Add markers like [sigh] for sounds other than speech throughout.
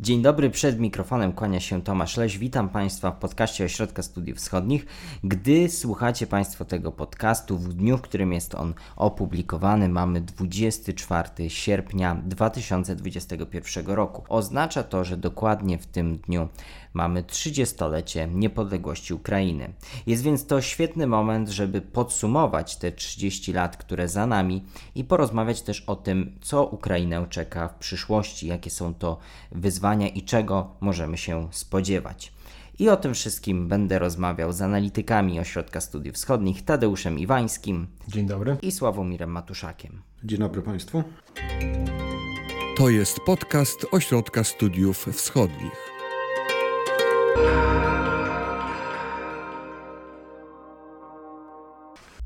Dzień dobry, przed mikrofonem kłania się Tomasz Leś. Witam Państwa w podcaście Ośrodka Studiów Wschodnich. Gdy słuchacie Państwo tego podcastu w dniu, w którym jest on opublikowany, mamy 24 sierpnia 2021 roku. Oznacza to, że dokładnie w tym dniu mamy 30-lecie niepodległości Ukrainy. Jest więc to świetny moment, żeby podsumować te 30 lat, które za nami i porozmawiać też o tym, co Ukrainę czeka w przyszłości, jakie są to wyzwania i czego możemy się spodziewać. I o tym wszystkim będę rozmawiał z analitykami Ośrodka Studiów Wschodnich Tadeuszem Iwańskim. Dzień dobry. I Sławomirem Matuszakiem. Dzień dobry Państwu. To jest podcast Ośrodka Studiów Wschodnich.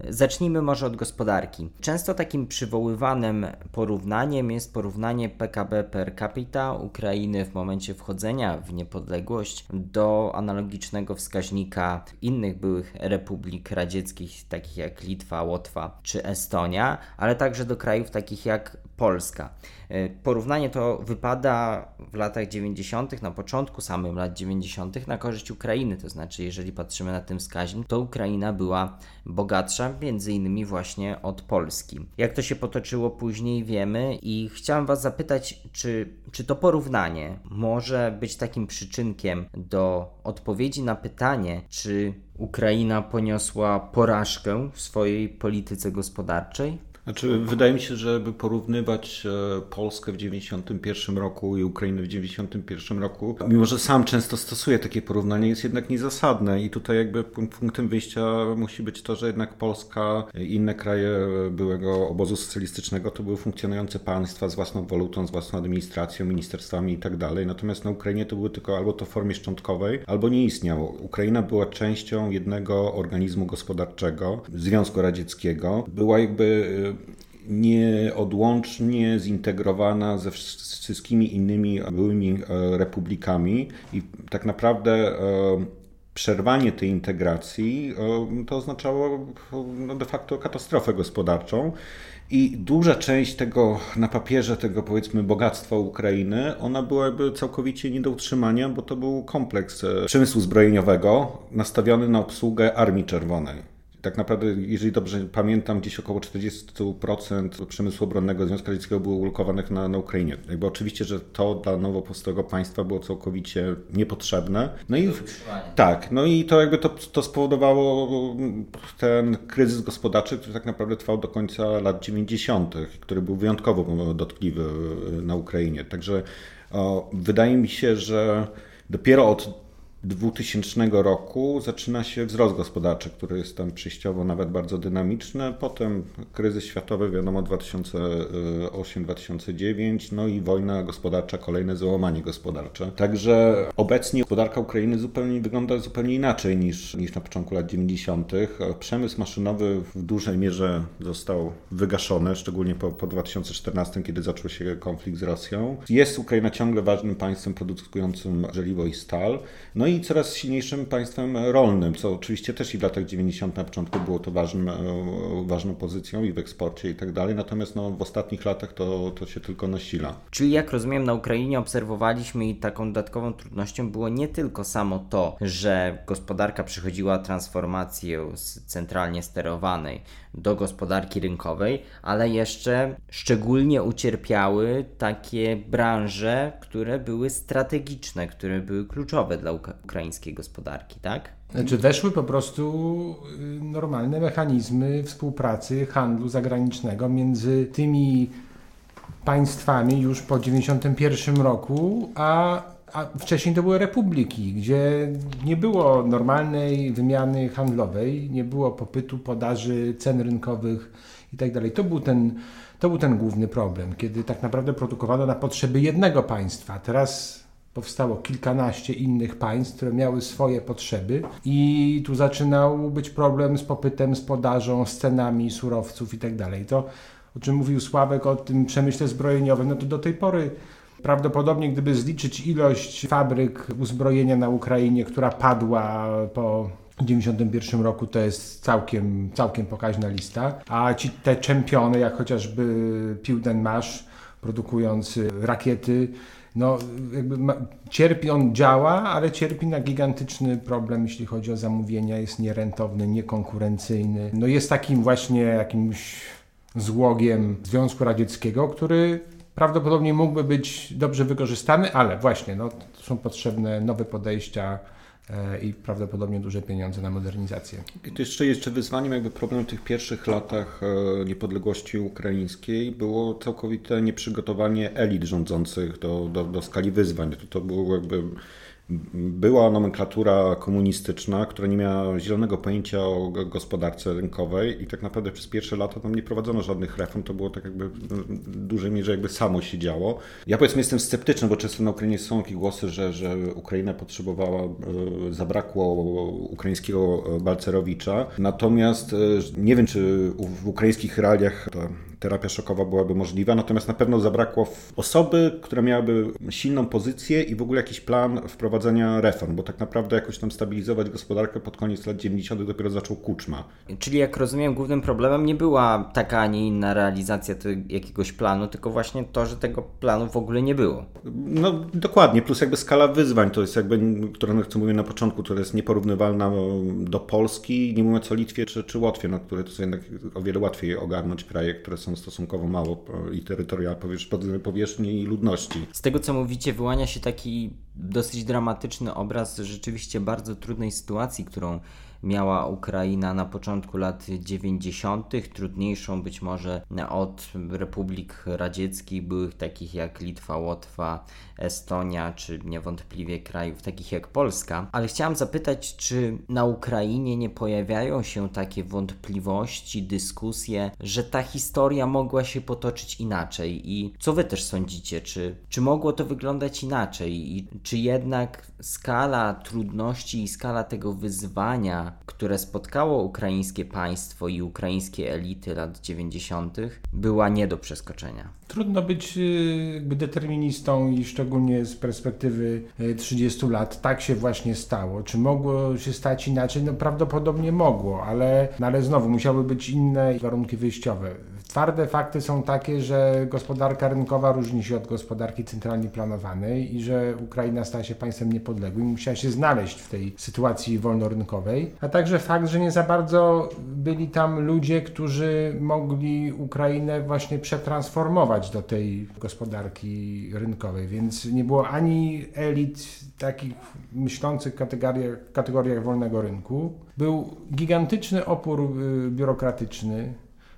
Zacznijmy może od gospodarki. Często takim przywoływanym porównaniem jest porównanie PKB per capita Ukrainy w momencie wchodzenia w niepodległość do analogicznego wskaźnika innych byłych republik radzieckich, takich jak Litwa, Łotwa czy Estonia, ale także do krajów takich jak Polska. E, porównanie to wypada w latach 90., na początku samym lat 90., na korzyść Ukrainy. To znaczy, jeżeli patrzymy na ten wskaźnik, to Ukraina była bogatsza, między innymi właśnie od Polski. Jak to się potoczyło później, wiemy, i chciałem Was zapytać, czy, czy to porównanie może być takim przyczynkiem do odpowiedzi na pytanie, czy Ukraina poniosła porażkę w swojej polityce gospodarczej? Znaczy, wydaje mi się, że by porównywać e, Polskę w 91 roku i Ukrainę w 91 roku, mimo że sam często stosuję takie porównanie, jest jednak niezasadne i tutaj jakby punktem wyjścia musi być to, że jednak Polska i inne kraje byłego obozu socjalistycznego to były funkcjonujące państwa z własną walutą, z własną administracją, ministerstwami i tak dalej. Natomiast na Ukrainie to były tylko albo to w formie szczątkowej, albo nie istniało. Ukraina była częścią jednego organizmu gospodarczego, Związku Radzieckiego. Była jakby e, nieodłącznie zintegrowana ze wszystkimi innymi byłymi e, republikami i tak naprawdę e, przerwanie tej integracji e, to oznaczało no, de facto katastrofę gospodarczą. I duża część tego na papierze, tego powiedzmy bogactwa Ukrainy, ona byłaby całkowicie nie do utrzymania, bo to był kompleks przemysłu zbrojeniowego nastawiony na obsługę Armii Czerwonej tak naprawdę, jeżeli dobrze pamiętam, gdzieś około 40% przemysłu obronnego Związku Radzieckiego było ulokowanych na, na Ukrainie. Jakby oczywiście, że to dla nowo powstałego państwa było całkowicie niepotrzebne. No i tak, no i to jakby to, to spowodowało ten kryzys gospodarczy, który tak naprawdę trwał do końca lat 90., który był wyjątkowo dotkliwy na Ukrainie. Także o, wydaje mi się, że dopiero od 2000 roku zaczyna się wzrost gospodarczy, który jest tam przejściowo nawet bardzo dynamiczny. Potem kryzys światowy, wiadomo, 2008-2009, no i wojna gospodarcza, kolejne załamanie gospodarcze. Także obecnie gospodarka Ukrainy zupełnie wygląda zupełnie inaczej niż, niż na początku lat 90. Przemysł maszynowy w dużej mierze został wygaszony, szczególnie po, po 2014, kiedy zaczął się konflikt z Rosją. Jest Ukraina ciągle ważnym państwem produkującym żeliwo i stal. No i i coraz silniejszym państwem rolnym, co oczywiście też i w latach 90. na początku było to ważnym, e, ważną pozycją i w eksporcie i tak dalej, natomiast no, w ostatnich latach to, to się tylko nasila. Czyli jak rozumiem, na Ukrainie obserwowaliśmy i taką dodatkową trudnością było nie tylko samo to, że gospodarka przechodziła transformację z centralnie sterowanej do gospodarki rynkowej, ale jeszcze szczególnie ucierpiały takie branże, które były strategiczne, które były kluczowe dla ukraińskiej gospodarki, tak? Znaczy weszły po prostu y, normalne mechanizmy współpracy handlu zagranicznego między tymi państwami już po 1991 roku, a, a wcześniej to były republiki, gdzie nie było normalnej wymiany handlowej, nie było popytu, podaży, cen rynkowych itd. Tak to był ten, to był ten główny problem, kiedy tak naprawdę produkowano na potrzeby jednego państwa. Teraz powstało kilkanaście innych państw, które miały swoje potrzeby i tu zaczynał być problem z popytem, z podażą, z cenami surowców itd. Tak to, o czym mówił Sławek, o tym przemyśle zbrojeniowym, no to do tej pory prawdopodobnie gdyby zliczyć ilość fabryk uzbrojenia na Ukrainie, która padła po 1991 roku to jest całkiem, całkiem pokaźna lista, a ci te czempiony, jak chociażby Piłden Masz, produkujący rakiety, no, jakby ma, cierpi, on działa, ale cierpi na gigantyczny problem, jeśli chodzi o zamówienia, jest nierentowny, niekonkurencyjny. No jest takim właśnie jakimś złogiem Związku Radzieckiego, który prawdopodobnie mógłby być dobrze wykorzystany, ale właśnie no, są potrzebne nowe podejścia e, i prawdopodobnie duże pieniądze na modernizację. I to jeszcze, jeszcze wyzwaniem, jakby problem w tych pierwszych latach e, niepodległości ukraińskiej było całkowite nieprzygotowanie elit rządzących do, do, do skali wyzwań. To, to było jakby była nomenklatura komunistyczna, która nie miała zielonego pojęcia o gospodarce rynkowej i tak naprawdę przez pierwsze lata tam nie prowadzono żadnych reform, to było tak jakby w dużej mierze jakby samo się działo. Ja powiedzmy jestem sceptyczny, bo często na Ukrainie są takie głosy, że, że Ukraina potrzebowała, e, zabrakło ukraińskiego Balcerowicza, natomiast e, nie wiem, czy w ukraińskich realiach ta terapia szokowa byłaby możliwa, natomiast na pewno zabrakło osoby, która miałaby silną pozycję i w ogóle jakiś plan wprowadzenia reform, bo tak naprawdę jakoś tam stabilizować gospodarkę pod koniec lat 90. dopiero zaczął Kuczma. Czyli jak rozumiem, głównym problemem nie była taka, a nie inna realizacja jakiegoś planu, tylko właśnie to, że tego planu w ogóle nie było. No dokładnie, plus jakby skala wyzwań, to jest jakby, które co mówię na początku, to jest nieporównywalna do Polski, nie mówiąc o Litwie czy, czy Łotwie, no, które to są jednak o wiele łatwiej ogarnąć kraje, które są stosunkowo mało i terytoria powierzchni i ludności. Z tego co mówicie, wyłania się taki dosyć dramatyczny obraz rzeczywiście bardzo trudnej sytuacji, którą miała Ukraina na początku lat 90., trudniejszą być może od republik radzieckich, byłych takich jak Litwa, Łotwa, Estonia, czy niewątpliwie krajów takich jak Polska. Ale chciałam zapytać, czy na Ukrainie nie pojawiają się takie wątpliwości, dyskusje, że ta historia mogła się potoczyć inaczej i co wy też sądzicie, czy, czy mogło to wyglądać inaczej i czy jednak skala trudności i skala tego wyzwania, które spotkało ukraińskie państwo i ukraińskie elity lat 90., była nie do przeskoczenia. Trudno być y, jakby deterministą i szczególnie z perspektywy 30 y, lat. Tak się właśnie stało. Czy mogło się stać inaczej? No prawdopodobnie mogło, ale, no ale znowu musiały być inne warunki wyjściowe. Twarde fakty są takie, że gospodarka rynkowa różni się od gospodarki centralnie planowanej i że Ukraina stała się państwem niepodległym musiała się znaleźć w tej sytuacji wolnorynkowej, a także fakt, że nie za bardzo byli tam ludzie, którzy mogli Ukrainę właśnie przetransformować do tej gospodarki rynkowej, więc nie było ani elit takich myślących kategoriach, kategoriach wolnego rynku. Był gigantyczny opór y, biurokratyczny,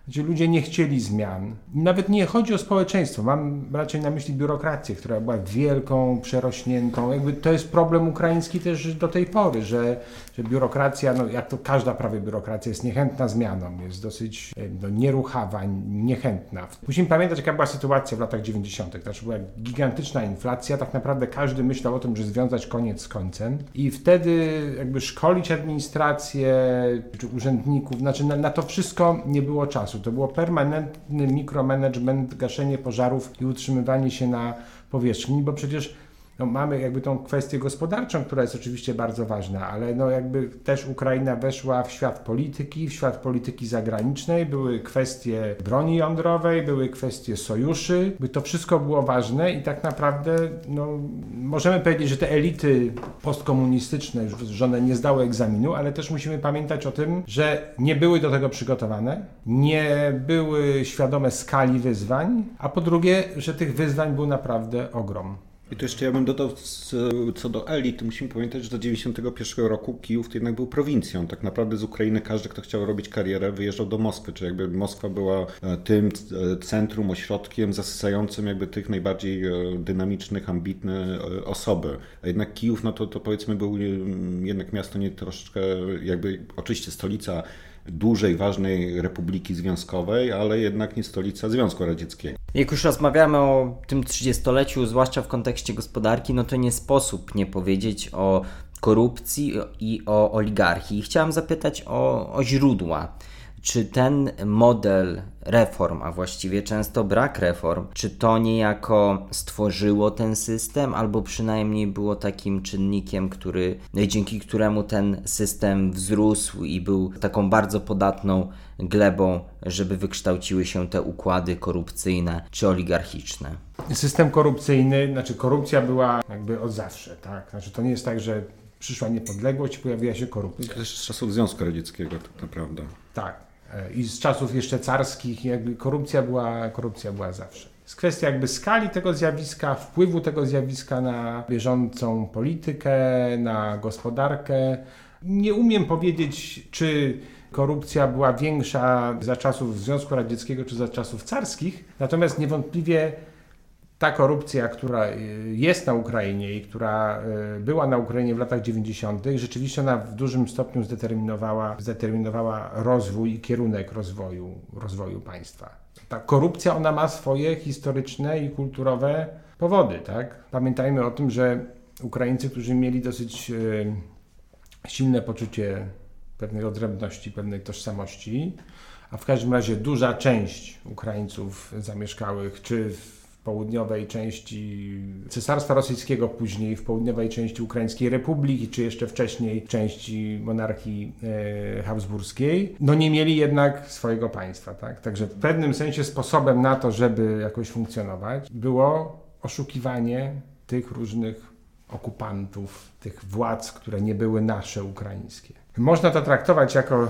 gdzie ludzie nie chcieli zmian. Nawet nie chodzi o społeczeństwo, mam raczej na myśli biurokrację, która była wielką, przerośniętą. Jakby to jest problem ukraiński też do tej pory, że, że biurokracja, no jak to każda prawie biurokracja, jest niechętna zmianom, jest dosyć no, nieruchawa, niechętna. Musimy pamiętać, jaka była sytuacja w latach 90. Znaczy była gigantyczna inflacja, tak naprawdę każdy myślał o tym, że związać koniec z końcem i wtedy jakby szkolić administrację czy urzędników, znaczy na, na to wszystko nie było czasu. To było permanentny mikromanagement, gaszenie pożarów i utrzymywanie się na powierzchni, bo przecież no, mamy jakby tą kwestię gospodarczą, która jest oczywiście bardzo ważna, ale no jakby też Ukraina weszła w świat polityki, w świat polityki zagranicznej, były kwestie broni jądrowej, były kwestie sojuszy, by to wszystko było ważne i tak naprawdę no, możemy powiedzieć, że te elity postkomunistyczne, że one nie zdały egzaminu, ale też musimy pamiętać o tym, że nie były do tego przygotowane, nie były świadome skali wyzwań, a po drugie, że tych wyzwań był naprawdę ogrom. I to jeszcze ja bym dodał co do elit, musimy pamiętać, że do 91 roku Kijów to jednak był prowincją. Tak naprawdę z Ukrainy każdy, kto chciał robić karierę, wyjeżdżał do Moskwy, czy jakby Moskwa była e, tym e, centrum, ośrodkiem zasysającym jakby tych najbardziej e, dynamicznych, ambitnych osoby. A jednak Kijów, no to, to powiedzmy był jednak miasto nie troszeczkę, jakby oczywiście stolica dużej, ważnej republiki związkowej, ale jednak nie stolica Związku Radzieckiego. Jak już rozmawiamy o tym trzydziestoleciu, zwłaszcza w kontekście gospodarki, no to nie sposób nie powiedzieć o korupcji i o oligarchii. Chciałam zapytać o, o źródła Czy ten model reform, a właściwie często brak reform, czy to niejako stworzyło ten system, albo przynajmniej było takim czynnikiem, który, dzięki któremu ten system wzrósł i był taką bardzo podatną glebą, żeby wykształciły się te układy korupcyjne czy oligarchiczne? System korupcyjny, znaczy korupcja była jakby od zawsze, tak? Znaczy to nie jest tak, że przyszła niepodległość i pojawiła się korupcja. Też z czasów Związku Radzieckiego tak naprawdę. Tak. I z czasów jeszcze carskich jakby korupcja była, korupcja była zawsze. Jest kwestia jakby skali tego zjawiska, wpływu tego zjawiska na bieżącą politykę, na gospodarkę. Nie umiem powiedzieć, czy korupcja była większa za czasów Związku Radzieckiego czy za czasów carskich, natomiast niewątpliwie ta korupcja, która y, jest na Ukrainie i która y, była na Ukrainie w latach 90., rzeczywiście ona w dużym stopniu zdeterminowała, zdeterminowała rozwój i kierunek rozwoju, rozwoju państwa. Ta korupcja, ona ma swoje historyczne i kulturowe powody, tak? Pamiętajmy o tym, że Ukraińcy, którzy mieli dosyć y, silne poczucie pewnej odrębności, pewnej tożsamości, a w każdym razie duża część Ukraińców zamieszkałych czy w południowej części Cesarstwa Rosyjskiego, później w południowej części Ukraińskiej Republiki, czy jeszcze wcześniej części monarchii e, habsburskiej, no nie mieli jednak swojego państwa. Tak? Także w pewnym sensie sposobem na to, żeby jakoś funkcjonować, było oszukiwanie tych różnych okupantów, tych władz, które nie były nasze ukraińskie. Można to traktować jako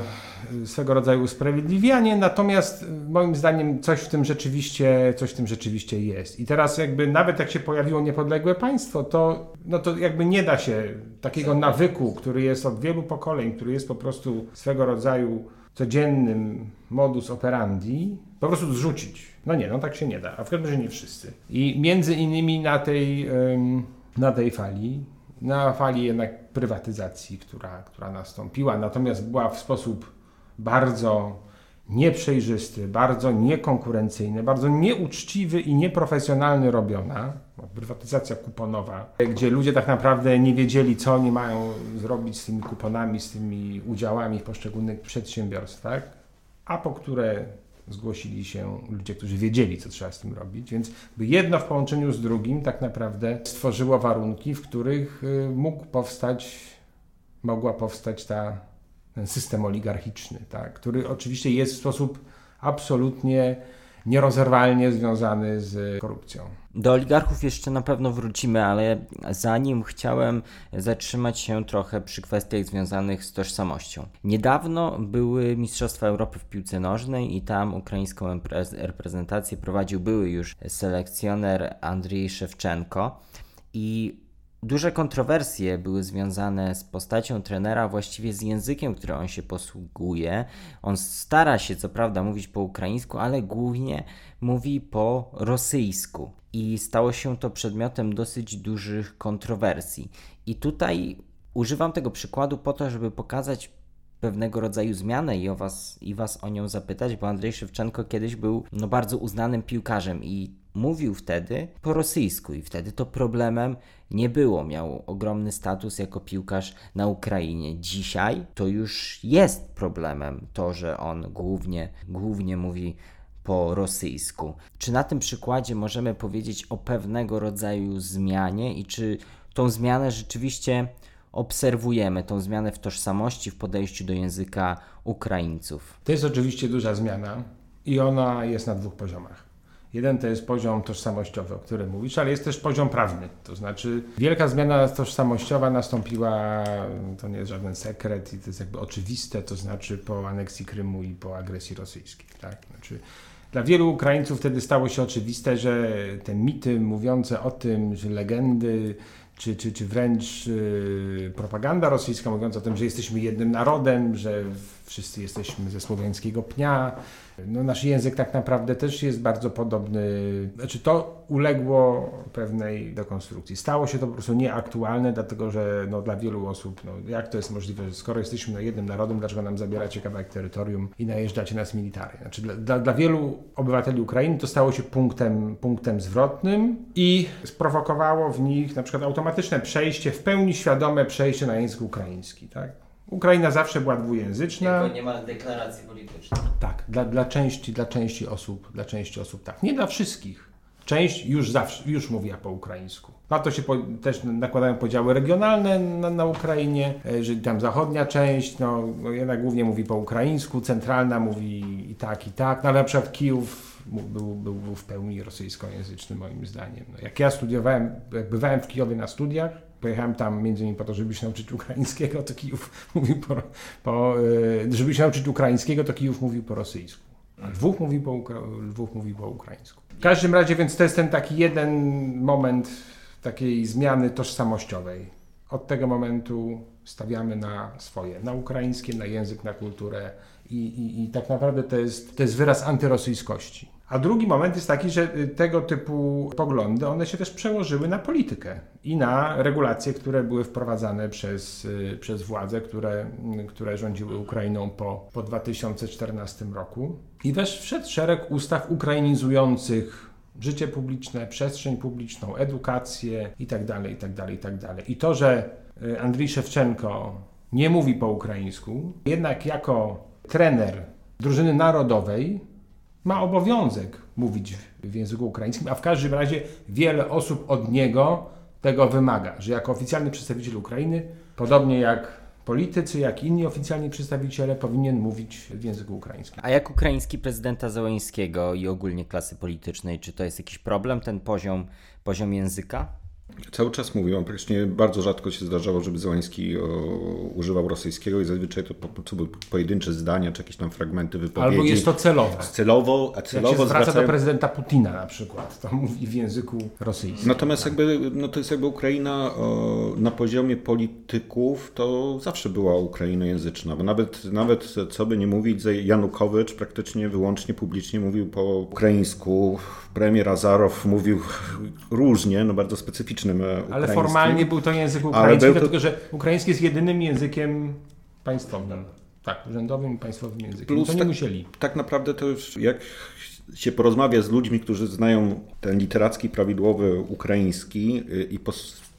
y, swego rodzaju usprawiedliwianie, natomiast y, moim zdaniem coś w tym rzeczywiście, coś w tym rzeczywiście jest. I teraz jakby nawet jak się pojawiło niepodległe państwo, to, no to jakby nie da się takiego nawyku, który jest od wielu pokoleń, który jest po prostu swego rodzaju codziennym modus operandi, po prostu zrzucić. No nie, no tak się nie da, a w każdym razie nie wszyscy. I między innymi na tej, na tej fali na fali jednak prywatyzacji, która, która nastąpiła, natomiast była w sposób bardzo nieprzejrzysty, bardzo niekonkurencyjny, bardzo nieuczciwy i nieprofesjonalny robiona. Prywatyzacja kuponowa, gdzie ludzie tak naprawdę nie wiedzieli, co oni mają zrobić z tymi kuponami, z tymi udziałami w poszczególnych przedsiębiorstwach, a po które zgłosili się ludzie, którzy wiedzieli, co trzeba z tym robić, więc jedno w połączeniu z drugim tak naprawdę stworzyło warunki, w których y, mógł powstać, mogła powstać ta, ten system oligarchiczny, tak, który oczywiście jest w sposób absolutnie nierozerwalnie związany z korupcją. Do oligarchów jeszcze na pewno wrócimy, ale zanim chciałem zatrzymać się trochę przy kwestiach związanych z tożsamością. Niedawno były Mistrzostwa Europy w piłce nożnej i tam ukraińską reprezentację prowadził były już selekcjoner Andrzej Szewczenko i Duże kontrowersje były związane z postacią trenera, właściwie z językiem, który on się posługuje. On stara się, co prawda, mówić po ukraińsku, ale głównie mówi po rosyjsku. I stało się to przedmiotem dosyć dużych kontrowersji. I tutaj używam tego przykładu po to, żeby pokazać pewnego rodzaju zmianę i, o was, i was o nią zapytać, bo Andrzej Szewczenko kiedyś był no, bardzo uznanym piłkarzem i mówił wtedy po rosyjsku i wtedy to problemem nie było. Miał ogromny status jako piłkarz na Ukrainie. Dzisiaj to już jest problemem to, że on głównie, głównie mówi po rosyjsku. Czy na tym przykładzie możemy powiedzieć o pewnego rodzaju zmianie i czy tą zmianę rzeczywiście obserwujemy, tą zmianę w tożsamości, w podejściu do języka Ukraińców? To jest oczywiście duża zmiana i ona jest na dwóch poziomach. Jeden to jest poziom tożsamościowy, o którym mówisz, ale jest też poziom prawny. To znaczy, wielka zmiana tożsamościowa nastąpiła, to nie jest żaden sekret i to jest jakby oczywiste, to znaczy po aneksji Krymu i po agresji rosyjskiej. Tak? Znaczy, dla wielu Ukraińców wtedy stało się oczywiste, że te mity mówiące o tym, że legendy, czy, czy, czy wręcz yy, propaganda rosyjska mówiąca o tym, że jesteśmy jednym narodem, że wszyscy jesteśmy ze słowiańskiego pnia, no, nasz język tak naprawdę też jest bardzo podobny. Znaczy to uległo pewnej dekonstrukcji. Stało się to po prostu nieaktualne, dlatego że no, dla wielu osób, no, jak to jest możliwe, że skoro jesteśmy jednym narodem, dlaczego nam zabieracie kawałek terytorium i najeżdżacie nas militarnie? Znaczy, dla, dla, dla wielu obywateli Ukrainy to stało się punktem, punktem zwrotnym i sprowokowało w nich na przykład automatyczne przejście, w pełni świadome przejście na język ukraiński. Tak? Ukraina zawsze była dwujęzyczna. Tylko nie ma deklaracji politycznej. Tak, dla, dla, części, dla części osób, dla części osób tak. Nie dla wszystkich. Część już zawsze, już mówiła po ukraińsku. Na to się po, też nakładają podziały regionalne na, na Ukrainie, e, że tam zachodnia część, no, no jednak głównie mówi po ukraińsku, centralna mówi i tak, i tak. No, ale na przykład Kijów był, był, był w pełni rosyjskojęzyczny moim zdaniem. No, jak ja studiowałem, jak bywałem w Kijowie na studiach, pojechałem tam między innymi po to, żeby się nauczyć ukraińskiego, to Kijów mówił po, po e, żeby się nauczyć ukraińskiego, to Kijów mówił po rosyjsku. A dwóch mówił po, dwóch mówił po ukraińsku. W każdym razie, więc to jest ten taki jeden moment takiej zmiany tożsamościowej. Od tego momentu stawiamy na swoje, na ukraińskie, na język, na kulturę i, i, i tak naprawdę to jest, to jest wyraz antyrosyjskości. A drugi moment jest taki, że y, tego typu poglądy, one się też przełożyły na politykę i na regulacje, które były wprowadzane przez, y, przez władze, które, y, które rządziły Ukrainą po, po 2014 roku. I też wszedł szereg ustaw ukrainizujących życie publiczne, przestrzeń publiczną, edukację itd., itd., itd. I to, że Andrii Szewczenko nie mówi po ukraińsku, jednak jako trener drużyny narodowej ma obowiązek mówić w języku ukraińskim, a w każdym razie wiele osób od niego tego wymaga, że jako oficjalny przedstawiciel Ukrainy, podobnie jak politycy, jak inni oficjalni przedstawiciele, powinien mówić w języku ukraińskim. A jak ukraiński prezydenta Zełęńskiego i ogólnie klasy politycznej, czy to jest jakiś problem, ten poziom, poziom języka? Cały czas mówią, praktycznie bardzo rzadko się zdarzało, żeby Zełański o, używał rosyjskiego i zazwyczaj to po, to były pojedyncze zdania, czy jakieś tam fragmenty wypowiedzi. Albo jest to celowe. Celowo, a celowo Jak się zwraca zwracają... do prezydenta Putina na przykład, to mówi w języku rosyjskim. Natomiast jakby, no to jest jakby Ukraina o, na poziomie polityków to zawsze była ukrainojęzyczna, bo nawet, nawet co by nie mówić, Janukowycz praktycznie wyłącznie publicznie mówił po ukraińsku, premier Azarow mówił różnie, no bardzo specyficznym ukraińskim. Ale formalnie był to język ukraiński, dlatego to... że ukraiński jest jedynym językiem państwowym. Tak, urzędowym i państwowym językiem. Plus to nie tak, musieli. Tak naprawdę to już jak się porozmawia z ludźmi, którzy znają ten literacki, prawidłowy ukraiński i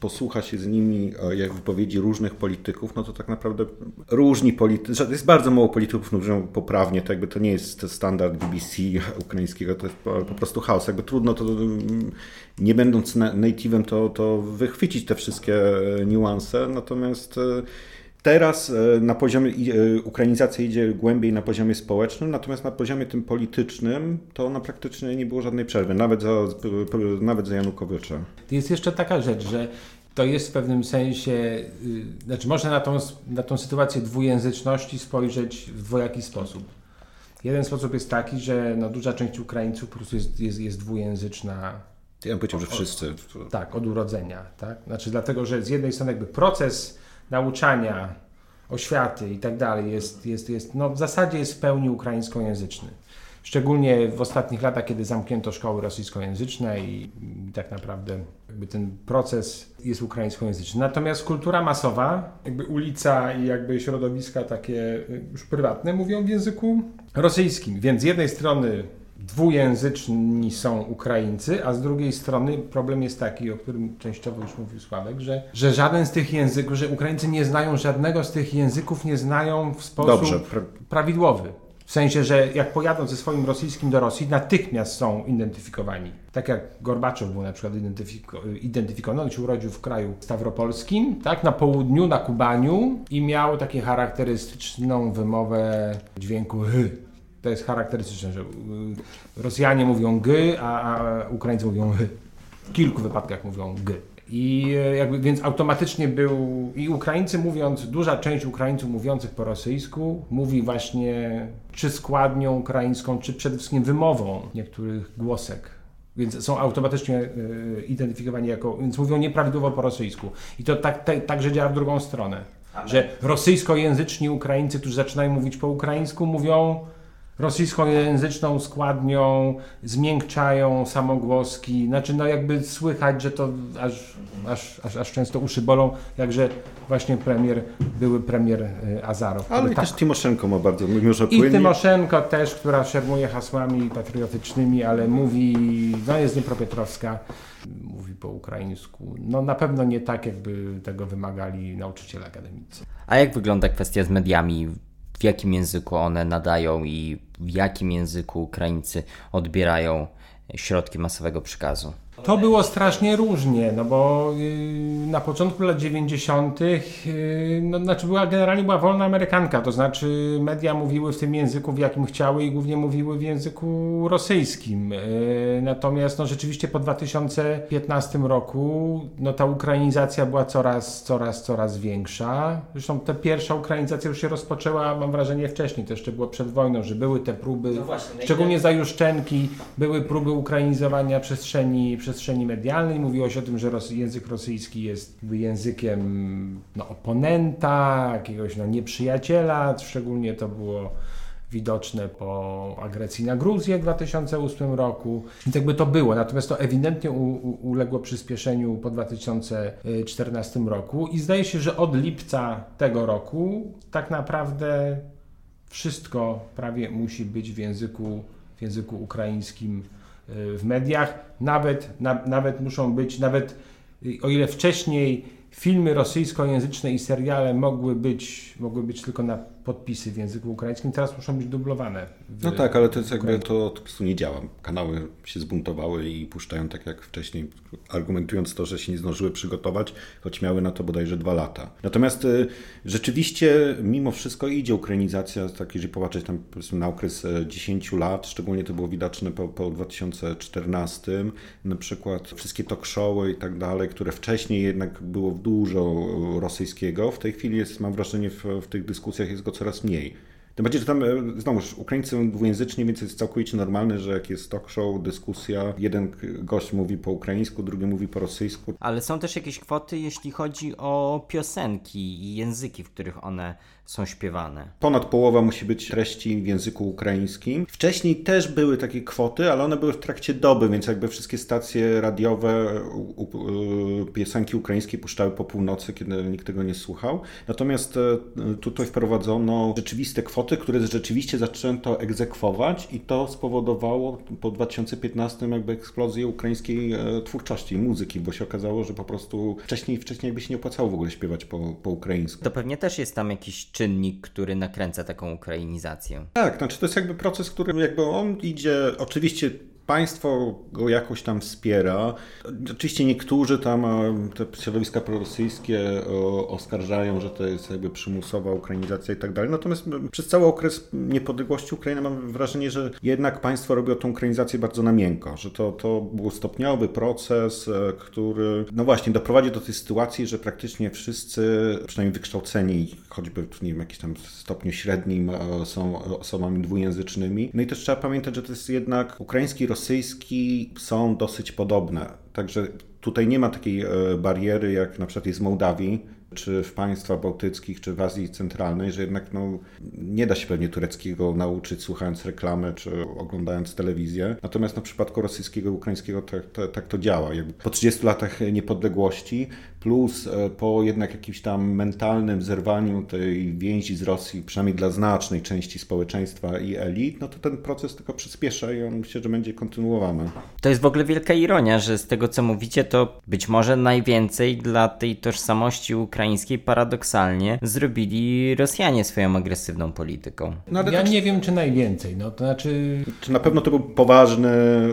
posłucha się z nimi jak wypowiedzi różnych polityków, no to tak naprawdę różni politycy, jest bardzo mało polityków, którzy mówią poprawnie, to jakby to nie jest standard BBC ukraińskiego, to jest po, prostu chaos, jakby trudno to, nie będąc native'em, to, to wychwycić te wszystkie niuanse, natomiast Teraz na poziomie ukrainizacja idzie głębiej na poziomie społecznym, natomiast na poziomie tym politycznym to na praktycznie nie było żadnej przerwy, nawet za, nawet za Janukowycza. Jest jeszcze taka rzecz, że to jest w pewnym sensie, znaczy można na tą, na tą sytuację dwujęzyczności spojrzeć w dwojaki sposób. Jeden sposób jest taki, że no, duża część Ukraińców po prostu jest, jest, jest dwujęzyczna ja bym powiedział, że wszyscy. Tak, od urodzenia. Tak? Znaczy dlatego, że z jednej strony jakby proces nauczania, oświaty i tak dalej jest, jest, jest no w zasadzie jest w pełni ukraińskojęzyczny. Szczególnie w ostatnich latach, kiedy zamknięto szkoły rosyjskojęzyczne i, tak naprawdę jakby ten proces jest ukraińskojęzyczny. Natomiast kultura masowa, jakby ulica i jakby środowiska takie już prywatne mówią w języku rosyjskim. Więc z jednej strony dwujęzyczni są Ukraińcy, a z drugiej strony problem jest taki, o którym częściowo już mówił Sławek, że, że żaden z tych języków, że Ukraińcy nie znają żadnego z tych języków, nie znają w sposób Dobrze. prawidłowy. W sensie, że jak pojadą ze swoim rosyjskim do Rosji, natychmiast są identyfikowani. Tak jak Gorbaczow był na przykład identyfiko- identyfikowany, on się urodził w kraju stawropolskim, tak, na południu, na Kubaniu i miał takie charakterystyczną wymowę dźwięku hy to jest charakterystyczne, że y, Rosjanie mówią g, a, a Ukraińcy mówią hy. W kilku wypadkach mówią g. I e, jakby, więc automatycznie był, i Ukraińcy mówiąc, duża część Ukraińców mówiących po rosyjsku mówi właśnie czy składnią ukraińską, czy przede wszystkim wymową niektórych głosek. Więc są automatycznie y, identyfikowani jako, więc mówią nieprawidłowo po rosyjsku. I to tak, te, także działa w drugą stronę. Że rosyjskojęzyczni Ukraińcy, którzy zaczynają mówić po ukraińsku, mówią rosyjskojęzyczną składnią, zmiękczają samogłoski, znaczy no jakby słychać, że to aż, aż, aż, aż często uszy bolą, jakże właśnie premier, były premier y, Azarow. Ale i tak, też Timoszenko ma bardzo, mimo że I Tymoszenko też, która szermuje hasłami patriotycznymi, ale mówi, no jest Dniepropietrowska, mówi po ukraińsku. No na pewno nie tak, jakby tego wymagali nauczyciele akademicy. A jak wygląda kwestia z mediami? W jakim języku one nadają i w jakim języku Ukraińcy odbierają środki masowego przekazu? To było strasznie różnie, no bo yy, na początku lat 90. Yy, no, znaczy była generalnie była wolna amerykanka, to znaczy media mówiły w tym języku, w jakim chciały i głównie mówiły w języku rosyjskim. Yy, natomiast no, rzeczywiście po 2015 roku no, ta ukrainizacja była coraz, coraz, coraz większa. Zresztą ta pierwsza ukrainizacja już się rozpoczęła, mam wrażenie, wcześniej, to jeszcze było przed wojną, że były te próby, No właśnie, szczególnie za Juszczenki, były próby ukrainizowania przestrzeni przestrzeni medialnej. Mówiło się o tym, że ros język rosyjski jest językiem no, oponenta, jakiegoś no, nieprzyjaciela. Szczególnie to było widoczne po agresji na Gruzję w 2008 roku. Więc jakby to było, natomiast to ewidentnie u, u, uległo przyspieszeniu po 2014 roku i zdaje się, że od lipca tego roku tak naprawdę wszystko prawie musi być w języku, w języku ukraińskim w mediach, nawet, na, nawet muszą być, nawet o ile wcześniej filmy rosyjskojęzyczne i seriale mogły być, mogły być tylko na podpisy w języku ukraińskim, teraz muszą być dublowane. No tak, ale to jest jakby to po prostu nie działa. Kanały się zbuntowały i puszczają tak jak wcześniej, argumentując to, że się nie zdążyły przygotować, choć miały na to bodajże dwa lata. Natomiast y, rzeczywiście mimo wszystko idzie ukrainizacja, tak jeżeli popatrzeć tam powiedzmy na okres 10 lat, szczególnie to było widoczne po, po 2014, na przykład wszystkie talk showy i tak dalej, które wcześniej jednak było dużo rosyjskiego, w tej chwili jest, mam wrażenie, w, w tych dyskusjach jest go coraz mniej. Tym bardziej, że tam znowu Ukraińcy są dwujęzyczni, więc jest całkowicie normalne, że jak jest talk show, dyskusja, jeden gość mówi po ukraińsku, drugi mówi po rosyjsku. Ale są też jakieś kwoty, jeśli chodzi o piosenki i języki, w których one są śpiewane. Ponad połowa musi być treści w języku ukraińskim. Wcześniej też były takie kwoty, ale one były w trakcie doby, więc jakby wszystkie stacje radiowe piosenki ukraińskie puszczały po północy, kiedy nikt tego nie słuchał. Natomiast tutaj wprowadzono rzeczywiste kwoty, które rzeczywiście zaczęto egzekwować i to spowodowało po 2015 jakby eksplozję ukraińskiej twórczości, muzyki, bo się okazało, że po prostu wcześniej, wcześniej jakby się nie opłacało w ogóle śpiewać po, po ukraińsku. To pewnie też jest tam jakiś czynnik, który nakręca taką ukrainizację. Tak, znaczy to jest jakby proces, który jakby on idzie, oczywiście państwo go jakoś tam wspiera. Oczywiście niektórzy tam, te środowiska prorosyjskie oskarżają, że to jest jakby przymusowa ukrainizacja i tak dalej. Natomiast przez cały okres niepodległości Ukrainy mam wrażenie, że jednak państwo robiło tą ukrainizację bardzo na miękko, że to, to był stopniowy proces, który no właśnie doprowadzi do tej sytuacji, że praktycznie wszyscy, przynajmniej wykształceni, choćby nie wiem, jakimś tam stopniu średnim są osobami dwujęzycznymi. No i też trzeba pamiętać, że to jest jednak ukraiński rosyjski są dosyć podobne. Także tutaj nie ma takiej bariery, jak na przykład jest w Mołdawii, czy w państwach bałtyckich, czy w Azji Centralnej, że jednak no, nie da się pewnie tureckiego nauczyć słuchając reklamy, czy oglądając telewizję. Natomiast na przypadku rosyjskiego i ukraińskiego tak, tak, tak to działa. Jakby po 30 latach niepodległości plus po jednak jakimś tam mentalnym zerwaniu tej więzi z Rosji, przynajmniej dla znacznej części społeczeństwa i elit, no to ten proces tylko przyspiesza i on myślę, że będzie kontynuowany. To jest w ogóle wielka ironia, że z tego co mówicie, to być może najwięcej dla tej tożsamości ukraińskiej paradoksalnie zrobili Rosjanie swoją agresywną polityką. No, ja tak... nie wiem, czy najwięcej. No, to znaczy... Czy na pewno to był poważny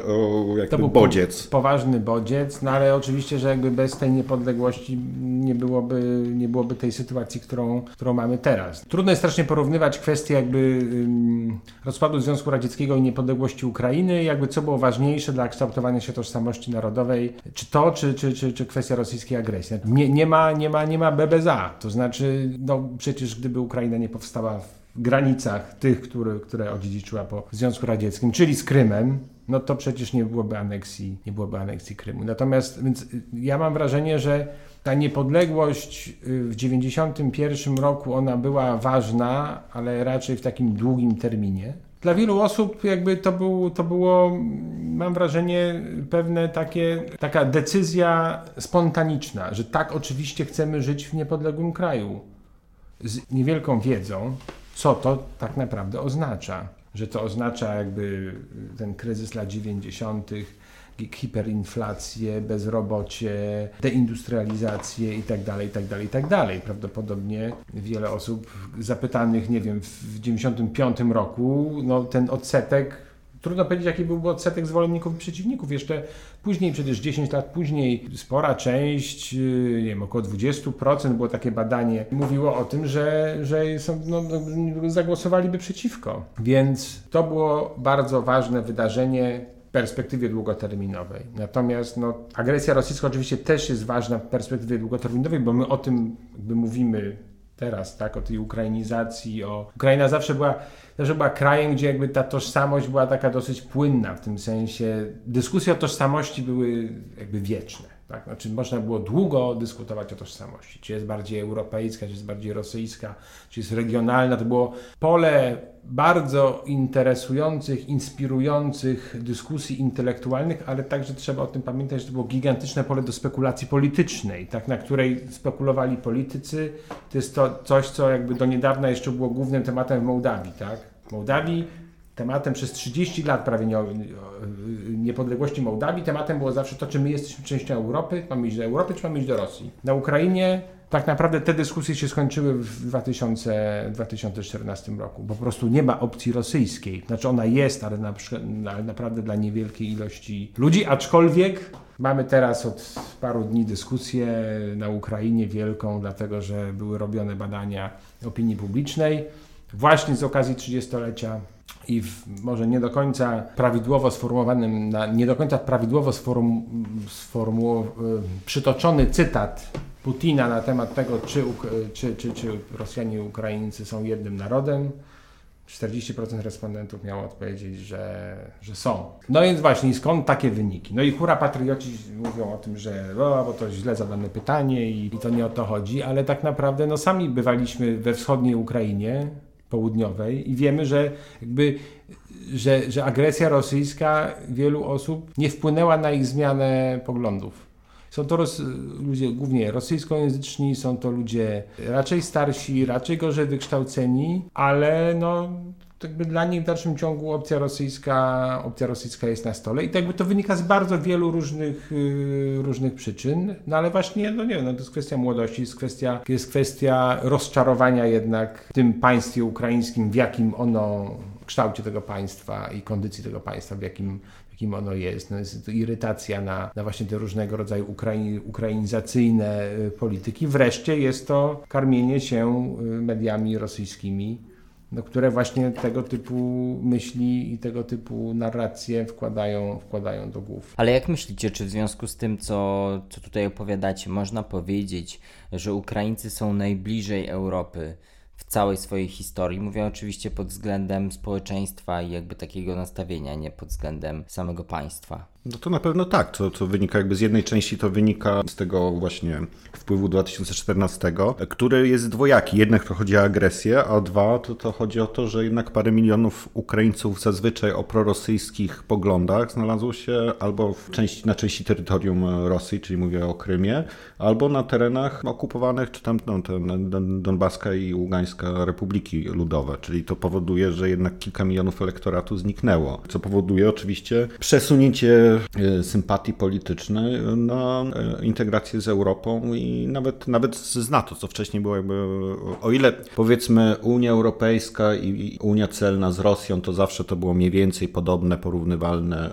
o, jakby to był bodziec. Po, poważny bodziec, no ale oczywiście, że jakby bez tej niepodległości nie byłoby, nie byłoby tej sytuacji, którą, którą mamy teraz. Trudno jest strasznie porównywać kwestie jakby rozpadu Związku Radzieckiego i niepodległości Ukrainy, jakby co było ważniejsze dla kształtowania się tożsamości narodowej, czy to, czy, czy, czy, czy kwestia rosyjskiej agresji. Nie, nie, ma, nie, ma, nie ma BBZA, to znaczy, no przecież gdyby Ukraina nie powstała w granicach tych, które, które odziedziczyła po Związku Radzieckim, czyli z Krymem, no to przecież nie byłoby aneksji, nie byłoby aneksji Krymu. Natomiast więc ja mam wrażenie, że ta niepodległość w 1991 roku ona była ważna, ale raczej w takim długim terminie. Dla wielu osób jakby to, był, to było, mam wrażenie, pewne takie, taka decyzja spontaniczna, że tak oczywiście chcemy żyć w niepodległym kraju. Z niewielką wiedzą, co to tak naprawdę oznacza. Że to oznacza jakby ten kryzys lat 90., hiperinflację, bezrobocie, deindustrializację itd., itd., itd. Prawdopodobnie wiele osób zapytanych, nie wiem, w 95 roku, no ten odsetek Trudno powiedzieć, jaki byłby odsetek zwolenników i przeciwników. Jeszcze później, przecież 10 lat później, spora część, yy, nie wiem, około 20% było takie badanie, mówiło o tym, że, że są, no, no, zagłosowaliby przeciwko. Więc to było bardzo ważne wydarzenie perspektywie długoterminowej. Natomiast no, agresja rosyjska oczywiście też jest ważna w perspektywie długoterminowej, bo my o tym jakby mówimy teraz, tak, o tej ukrainizacji, o... Ukraina zawsze była, zawsze była krajem, gdzie jakby ta tożsamość była taka dosyć płynna, w tym sensie dyskusje o tożsamości były jakby wieczne. Tak? Znaczy można było długo dyskutować o tożsamości, czy jest bardziej europejska, czy jest bardziej rosyjska, czy jest regionalna. To było pole bardzo interesujących, inspirujących dyskusji intelektualnych, ale także trzeba o tym pamiętać, że to było gigantyczne pole do spekulacji politycznej, tak, na której spekulowali politycy. To jest to coś, co jakby do niedawna jeszcze było głównym tematem w Mołdawii. Tak? W Mołdawii tematem przez 30 lat prawie nie, niepodległości Mołdawii, tematem było zawsze to, czy my jesteśmy częścią Europy, mamy iść do Europy, czy mamy iść do Rosji. Na Ukrainie tak naprawdę te dyskusje się skończyły w 2000, 2014 roku. Po prostu nie ma opcji rosyjskiej. Znaczy ona jest, ale, na, ale naprawdę dla niewielkiej ilości ludzi, aczkolwiek mamy teraz od paru dni dyskusję na Ukrainie wielką, dlatego że były robione badania opinii publicznej właśnie z okazji 30-lecia i w może nie do końca prawidłowo sformułowanym, nie do końca prawidłowo sformu, sformu, przytoczony cytat Putina na temat tego, czy, czy, czy, czy Rosjanie i Ukraińcy są jednym narodem. 40% respondentów miało odpowiedzieć, że, że są. No więc właśnie, skąd takie wyniki? No i hura patrioci mówią o tym, że o, bo to źle zadane pytanie i, i to nie o to chodzi, ale tak naprawdę no sami bywaliśmy we wschodniej Ukrainie, południowej i wiemy, że jakby że, że agresja rosyjska wielu osób nie wpłynęła na ich zmianę poglądów. Są to ludzie głównie rosyjskojęzyczni, są to ludzie raczej starsi, raczej gorzej wykształceni, ale no, jakby dla nich w dalszym ciągu opcja rosyjska, opcja rosyjska jest na stole i to to wynika z bardzo wielu różnych, yy, różnych przyczyn, no ale właśnie, no nie wiem, no to jest kwestia młodości, jest kwestia, jest kwestia rozczarowania jednak tym państwie ukraińskim, w jakim ono, kształcie tego państwa i kondycji tego państwa, w jakim, jakim ono jest. No jest irytacja na, na właśnie te różnego rodzaju ukrain, ukrainizacyjne y, polityki. Wreszcie jest to karmienie się y, mediami rosyjskimi, no, które właśnie tego typu myśli i tego typu narracje wkładają, wkładają do głów. Ale jak myślicie, czy w związku z tym, co, co tutaj opowiadacie, można powiedzieć, że Ukraińcy są najbliżej Europy w całej swojej historii? Mówię oczywiście pod względem społeczeństwa i jakby takiego nastawienia, nie pod względem samego państwa. No to na pewno tak, co, co wynika jakby z jednej części to wynika z tego właśnie wpływu 2014, który jest dwojaki. Jednak to chodzi o agresję, a dwa to, to chodzi o to, że jednak parę milionów Ukraińców zazwyczaj o prorosyjskich poglądach znalazło się albo w części, na części terytorium Rosji, czyli mówię o Krymie, albo na terenach okupowanych, czy tam no, ten Donbaska i Ługańska Republiki Ludowe, czyli to powoduje, że jednak kilka milionów elektoratu zniknęło, co powoduje oczywiście przesunięcie sympatii politycznej na e, integrację z Europą i nawet, nawet z NATO, co wcześniej było jakby, o ile powiedzmy Unia Europejska i Unia Celna z Rosją, to zawsze to było mniej więcej podobne, porównywalne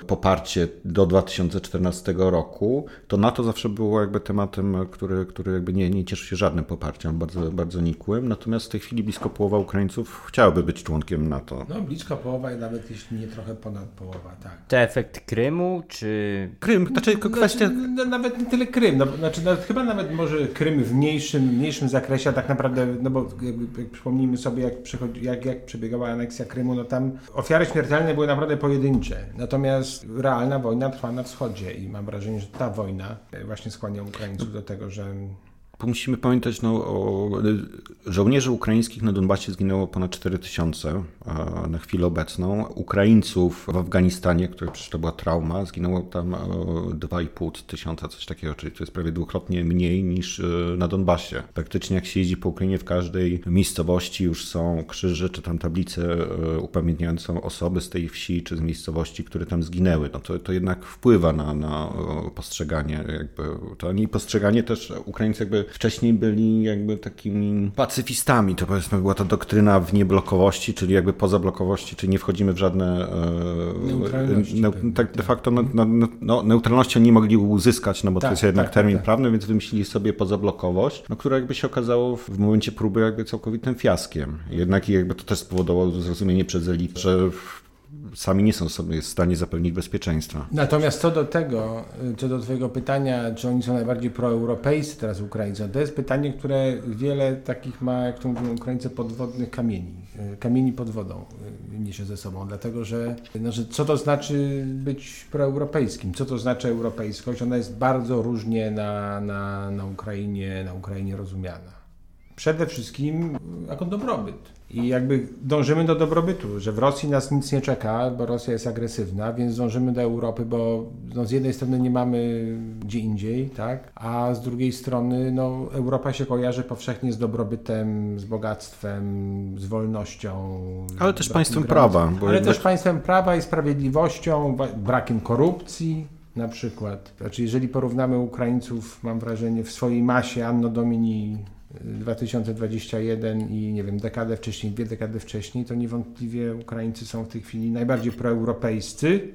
e, poparcie do 2014 roku, to NATO zawsze było jakby tematem, który, który jakby nie, nie cieszy się żadnym poparciem, bardzo, bardzo nikłym, natomiast w tej chwili blisko połowa Ukraińców chciałaby być członkiem NATO. No blisko połowa i nawet jeśli nie trochę ponad połowa, tak. Te efekty Krymu, czy... Krym, znaczy kwestia... No, no, nawet nie tyle Krym, no, znaczy nawet, chyba nawet może Krym w mniejszym, mniejszym zakresie, a tak naprawdę, no bo jakby, jak przypomnijmy sobie, jak, jak, jak przebiegała aneksja Krymu, no tam ofiary śmiertelne były naprawdę pojedyncze, natomiast realna wojna trwa na wschodzie i mam wrażenie, że ta wojna właśnie skłania Ukraińców do tego, że Musimy pamiętać, no, o żołnierzy ukraińskich na Donbasie zginęło ponad 4 tysiące na chwilę obecną. Ukraińców w Afganistanie, które przecież to była trauma, zginęło tam 2,5 tysiąca, coś takiego, czyli to jest prawie dwukrotnie mniej niż e, na Donbasie. Praktycznie jak się jeździ po Ukrainie, w każdej miejscowości już są krzyże czy tam tablice e, upamiętniające osoby z tej wsi czy z miejscowości, które tam zginęły. No to, to jednak wpływa na, na postrzeganie jakby, to nie postrzeganie też Ukraińcy jakby wcześniej byli jakby takimi pacyfistami, to powiedzmy była ta doktryna w nieblokowości, czyli jakby poza blokowości, czyli nie wchodzimy w żadne Neutralności, ne, tak de facto no, no, no, neutralności nie mogli uzyskać, no bo Tak, to jest jednak tak, termin tak. prawny, więc wymyślili sobie pozablokowość, no, która jakby się okazało w momencie próby jakby całkowitym fiaskiem. Jednak i jakby to też spowodowało zrozumienie przez elit, że sami nie są sobie w stanie zapewnić bezpieczeństwa. Natomiast co do tego, co do Twojego pytania, czy oni są najbardziej proeuropejscy teraz Ukraińcy, to jest pytanie, które wiele takich ma, jak to mówią Ukraińcy, podwodnych kamieni, e, kamieni pod wodą e, niesie ze sobą, dlatego że, no, że co to znaczy być proeuropejskim, co to znaczy europejskość, ona jest bardzo różnie na, na, na, Ukrainie, na Ukrainie rozumiana. Przede wszystkim jako dobrobyt. I jakby dążymy do dobrobytu, że w Rosji nas nic nie czeka, bo Rosja jest agresywna, więc dążymy do Europy, bo no, z jednej strony nie mamy gdzie indziej, tak? a z drugiej strony no, Europa się kojarzy powszechnie z dobrobytem, z bogactwem, z wolnością. Ale też państwem granic. prawa, Ale jednak- też państwem prawa i sprawiedliwością, brakiem korupcji. Na przykład. Znaczy, jeżeli porównamy Ukraińców, mam wrażenie, w swojej masie Anno Domini 2021 i nie wiem, dekadę wcześniej, dwie dekady wcześniej, to niewątpliwie Ukraińcy są w tej chwili najbardziej proeuropejscy.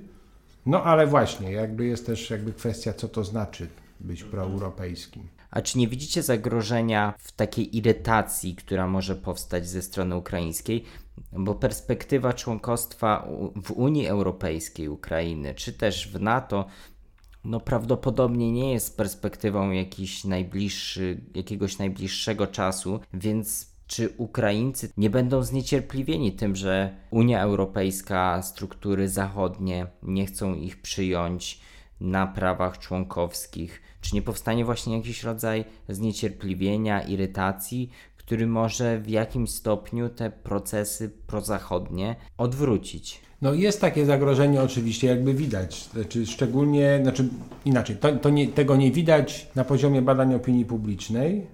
No ale właśnie, jakby jest też jakby kwestia, co to znaczy być proeuropejskim. A czy nie widzicie zagrożenia w takiej irytacji, która może powstać ze strony ukraińskiej? Bo perspektywa członkostwa w Unii Europejskiej Ukrainy, czy też w NATO, no prawdopodobnie nie jest perspektywą jakiś najbliższy, jakiegoś najbliższego czasu, więc czy Ukraińcy nie będą zniecierpliwieni tym, że Unia Europejska, struktury zachodnie nie chcą ich przyjąć na prawach członkowskich? Czy nie powstanie właśnie jakiś rodzaj zniecierpliwienia, irytacji, który może w jakimś stopniu te procesy prozachodnie odwrócić? No jest takie zagrożenie oczywiście, jakby widać, znaczy szczególnie, znaczy inaczej, to, to nie, tego nie widać na poziomie badań opinii publicznej,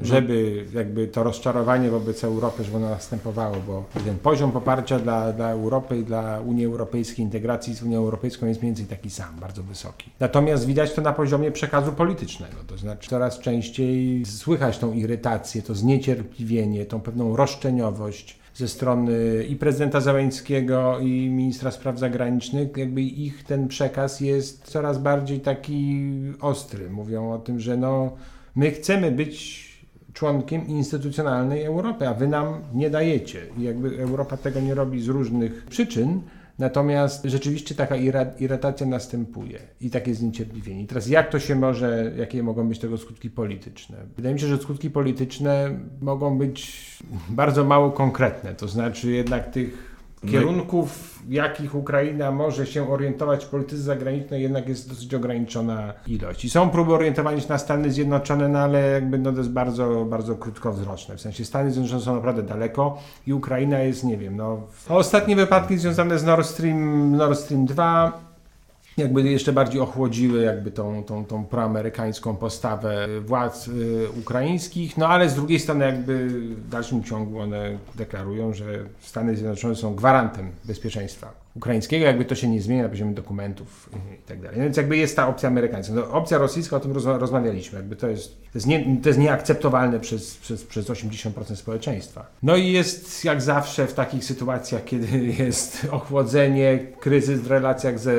żeby jakby to rozczarowanie wobec Europy, żeby ono następowało, bo ten poziom poparcia dla, dla Europy i dla Unii Europejskiej, integracji z Unią Europejską jest mniej więcej taki sam, bardzo wysoki. Natomiast widać to na poziomie przekazu politycznego, to znaczy coraz częściej słychać tą irytację, to zniecierpliwienie, tą pewną roszczeniowość, ze strony i prezydenta Zeleńskiego i ministra spraw zagranicznych, jakby ich ten przekaz jest coraz bardziej taki ostry. Mówią o tym, że no, my chcemy być członkiem instytucjonalnej Europy, a wy nam nie dajecie. I jakby Europa tego nie robi z różnych przyczyn, natomiast rzeczywiście taka irytacja następuje i takie zniecierpliwienie. I teraz jak to się może, jakie mogą być tego skutki polityczne? Wydaje mi się, że skutki polityczne mogą być bardzo mało konkretne, to znaczy jednak tych kierunków, w jakich Ukraina może się orientować w polityce zagranicznej, jednak jest dosyć ograniczona ilość. I są próby orientowania się na Stany Zjednoczone, no ale jakby no to jest bardzo, bardzo krótkowzroczne. W sensie Stany Zjednoczone są naprawdę daleko i Ukraina jest, nie wiem, no... Ostatnie wypadki związane z Nord Stream, Nord Stream 2 jakby jeszcze bardziej ochłodziły jakby tą, tą, tą proamerykańską postawę władz y, ukraińskich, no ale z drugiej strony jakby w dalszym ciągu one deklarują, że Stany Zjednoczone są gwarantem bezpieczeństwa ukraińskiego, jakby to się nie zmienia na poziomie dokumentów i tak dalej. No Więc jakby jest ta opcja amerykańska. No, opcja rosyjska, o tym rozma- rozmawialiśmy, jakby to jest, to jest, nie, to jest nieakceptowalne przez, przez, przez 80% społeczeństwa. No i jest jak zawsze w takich sytuacjach, kiedy [laughs] jest ochłodzenie, kryzys w relacjach ze,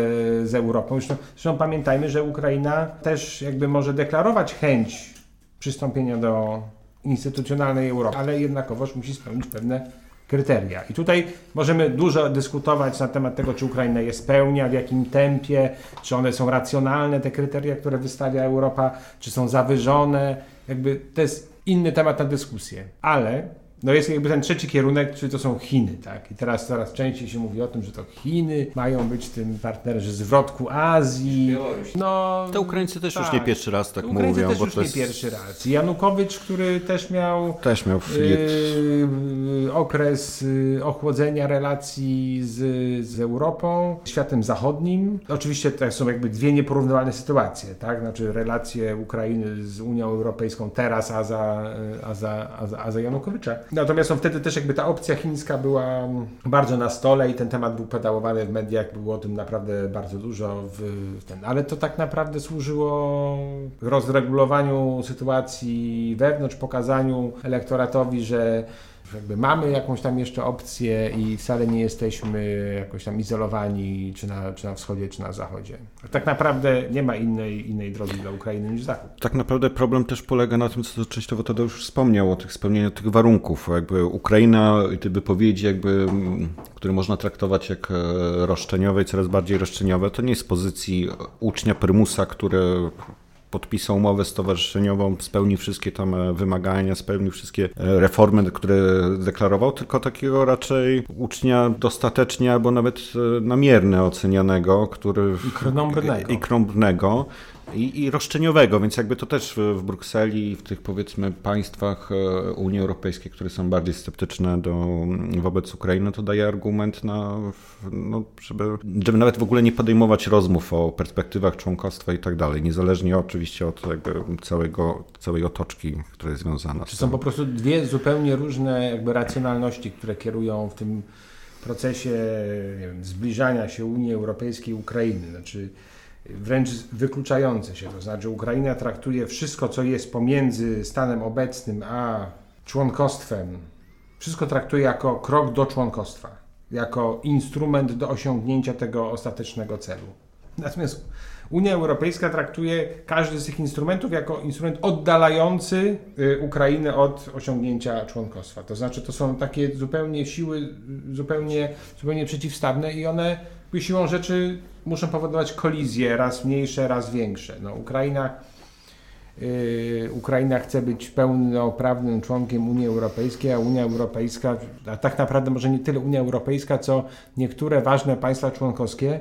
z Europą. Zresztą, zresztą pamiętajmy, że Ukraina też jakby może deklarować chęć przystąpienia do instytucjonalnej Europy, ale jednakowoż musi spełnić pewne kryteria. I tutaj możemy dużo dyskutować na temat tego, czy Ukraina je spełnia, w jakim tempie, czy one są racjonalne, te kryteria, które wystawia Europa, czy są zawyżone. Jakby to jest inny temat na dyskusję. Ale no jest jakby ten trzeci kierunek, czyli to są Chiny, tak? I teraz coraz częściej się mówi o tym, że to Chiny mają być tym partnerzy zwrotku Azji. No, Te Ukraińcy też tak. już nie tak. pierwszy raz tak Ukraińcy mówią. też bo już to jest... nie pierwszy raz. Janukowicz, który też miał, też miał yy, okres yy, ochłodzenia relacji z, z Europą, światem zachodnim. Oczywiście to są jakby dwie nieporównywalne sytuacje, tak? Znaczy relacje Ukrainy z Unią Europejską teraz, a za, a za, a za, a za Janukowicza. Natomiast no, wtedy też jakby ta opcja chińska była bardzo na stole i ten temat był pedałowany w mediach, było o tym naprawdę bardzo dużo. Ten, ale to tak naprawdę służyło rozregulowaniu sytuacji wewnątrz, pokazaniu elektoratowi, że jakby mamy jakąś tam jeszcze opcję i wcale nie jesteśmy jakoś tam izolowani, czy na, czy na wschodzie, czy na zachodzie. Tak naprawdę nie ma innej, innej drogi dla Ukrainy niż Zachód. Tak naprawdę problem też polega na tym, co częściowo Tadeusz wspomniał, o tych spełnieniu tych warunków. Jakby Ukraina i te wypowiedzi, jakby, które można traktować jak e, roszczeniowe i coraz bardziej roszczeniowe, to nie jest pozycji ucznia prymusa, który podpisał umowę stowarzyszeniową, spełni wszystkie tam e, wymagania, spełni wszystkie e, reformy, które deklarował, tylko takiego raczej ucznia dostatecznie albo nawet e, namiernie ocenianego, który... I krnąbrnego. I i, i roszczeniowego, więc jakby to też w, Brukseli i w tych powiedzmy państwach e, Unii Europejskiej, które są bardziej sceptyczne do, wobec Ukrainy, to daje argument na, no, żeby, żeby nawet w ogóle nie podejmować rozmów o perspektywach członkostwa i tak dalej, niezależnie oczywiście od całego, całej otoczki, która jest związana Czy są po prostu dwie zupełnie różne jakby racjonalności, które kierują w tym procesie wiem, zbliżania się Unii Europejskiej i Ukrainy. Znaczy, wręcz wykluczające się. To znaczy, Ukraina traktuje wszystko, co jest pomiędzy stanem obecnym a członkostwem, wszystko traktuje jako krok do członkostwa, jako instrument do osiągnięcia tego ostatecznego celu. Natomiast Unia Europejska traktuje każdy z tych instrumentów jako instrument oddalający y, Ukrainę od osiągnięcia członkostwa. To znaczy, to są takie zupełnie siły, zupełnie, zupełnie przeciwstawne i one siłą rzeczy muszą powodować kolizje, raz mniejsze, raz większe. No, Ukraina, yy, Ukraina chce być pełnoprawnym członkiem Unii Europejskiej, a Unia Europejska, a tak naprawdę może nie tyle Unia Europejska, co niektóre ważne państwa członkowskie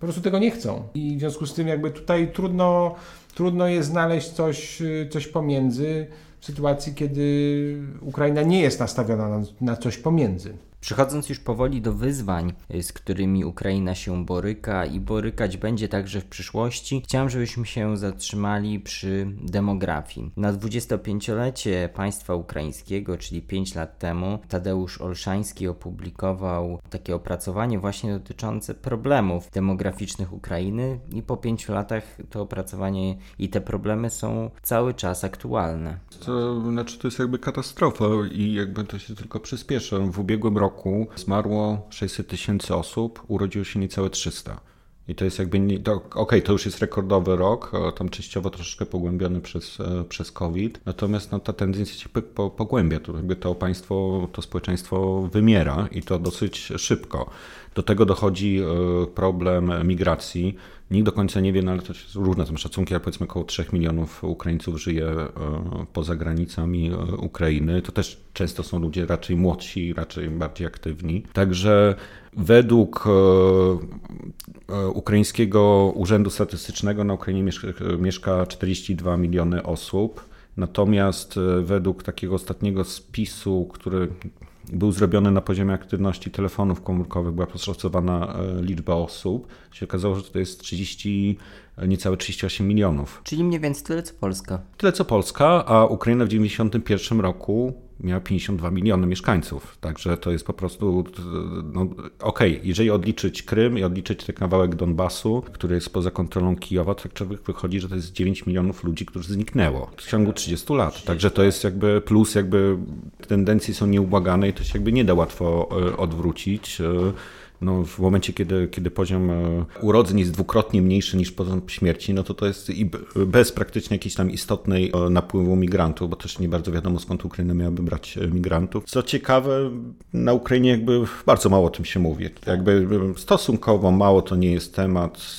po prostu tego nie chcą. I w związku z tym jakby tutaj trudno, trudno jest znaleźć coś, coś pomiędzy w sytuacji, kiedy Ukraina nie jest nastawiona na, na coś pomiędzy. Przechodząc już powoli do wyzwań, y, z którymi Ukraina się boryka i borykać będzie także w przyszłości, chciałem, żebyśmy się zatrzymali przy demografii. Na 25-lecie państwa ukraińskiego, czyli 5 lat temu, Tadeusz Olszański opublikował takie opracowanie właśnie dotyczące problemów demograficznych Ukrainy i po 5 latach to opracowanie i te problemy są cały czas aktualne. To znaczy to jest jakby katastrofa i jakby to się tylko przyspiesza. W ubiegłym roku roku zmarło 600 tysięcy osób, urodziło się niecałe 300. I to jest jakby, okej, okay, to już jest rekordowy rok, tam częściowo troszeczkę pogłębiony przez, e, przez COVID, natomiast no, ta tendencja się pogłębia, to jakby to państwo, to społeczeństwo wymiera i to dosyć szybko. Do tego dochodzi e, problem migracji. Nikt do końca nie wie, no ale to różne są szacunki, ale powiedzmy około 3 milionów Ukraińców żyje e, poza granicami Ukrainy. To też często są ludzie raczej młodsi, raczej bardziej aktywni. Także według ukraińskiego Urzędu Statystycznego na Ukrainie mieszka, mieszka 42 miliony osób. Natomiast e, według takiego ostatniego spisu, który był zrobiony na poziomie aktywności telefonów komórkowych, była poszacowana e, liczba osób, się okazało, że to jest 30, niecałe 38 milionów. Czyli mniej więcej tyle co Polska. Tyle co Polska, a Ukraina w 1991 roku miała 52 miliony mieszkańców, także to jest po prostu, no, okej, okay, jeżeli odliczyć Krym i odliczyć ten kawałek Donbasu, który jest poza kontrolą Kijowa, to tak wychodzi, że to jest 9 milionów ludzi, którzy zniknęło w ciągu 30 lat, także to jest jakby plus, jakby tendencje są nieubłagane i to się jakby nie da łatwo e, odwrócić. No, w momencie, kiedy, kiedy poziom e, urodzeń jest dwukrotnie mniejszy niż poziom śmierci, no to to jest i bez praktycznie jakiejś tam istotnej e, napływu migrantów, bo też nie bardzo wiadomo skąd Ukraina miałaby brać e, migrantów. Co ciekawe, na Ukrainie jakby bardzo mało o tym się mówi. Jakby stosunkowo mało to nie jest temat,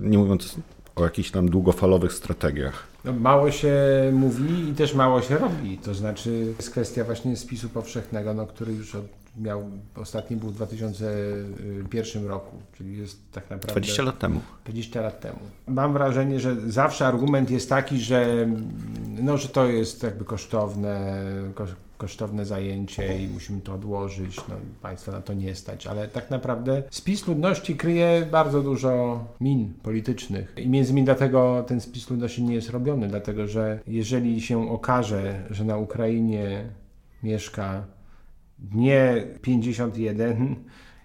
nie mówiąc o jakichś tam długofalowych strategiach. No, mało się mówi i też mało się robi. To znaczy jest kwestia właśnie spisu powszechnego, no, który już od, miał, ostatni był w 2001 roku, czyli jest tak naprawdę... 20 lat temu. 20 lat temu. Mam wrażenie, że zawsze argument jest taki, że, no, że to jest jakby kosztowne, kosztowne zajęcie i musimy to odłożyć, no państwa na to nie stać, ale tak naprawdę spis ludności kryje bardzo dużo min politycznych i między innymi dlatego ten spis ludności nie jest robiony, dlatego że jeżeli się okaże, że na Ukrainie mieszka nie 51,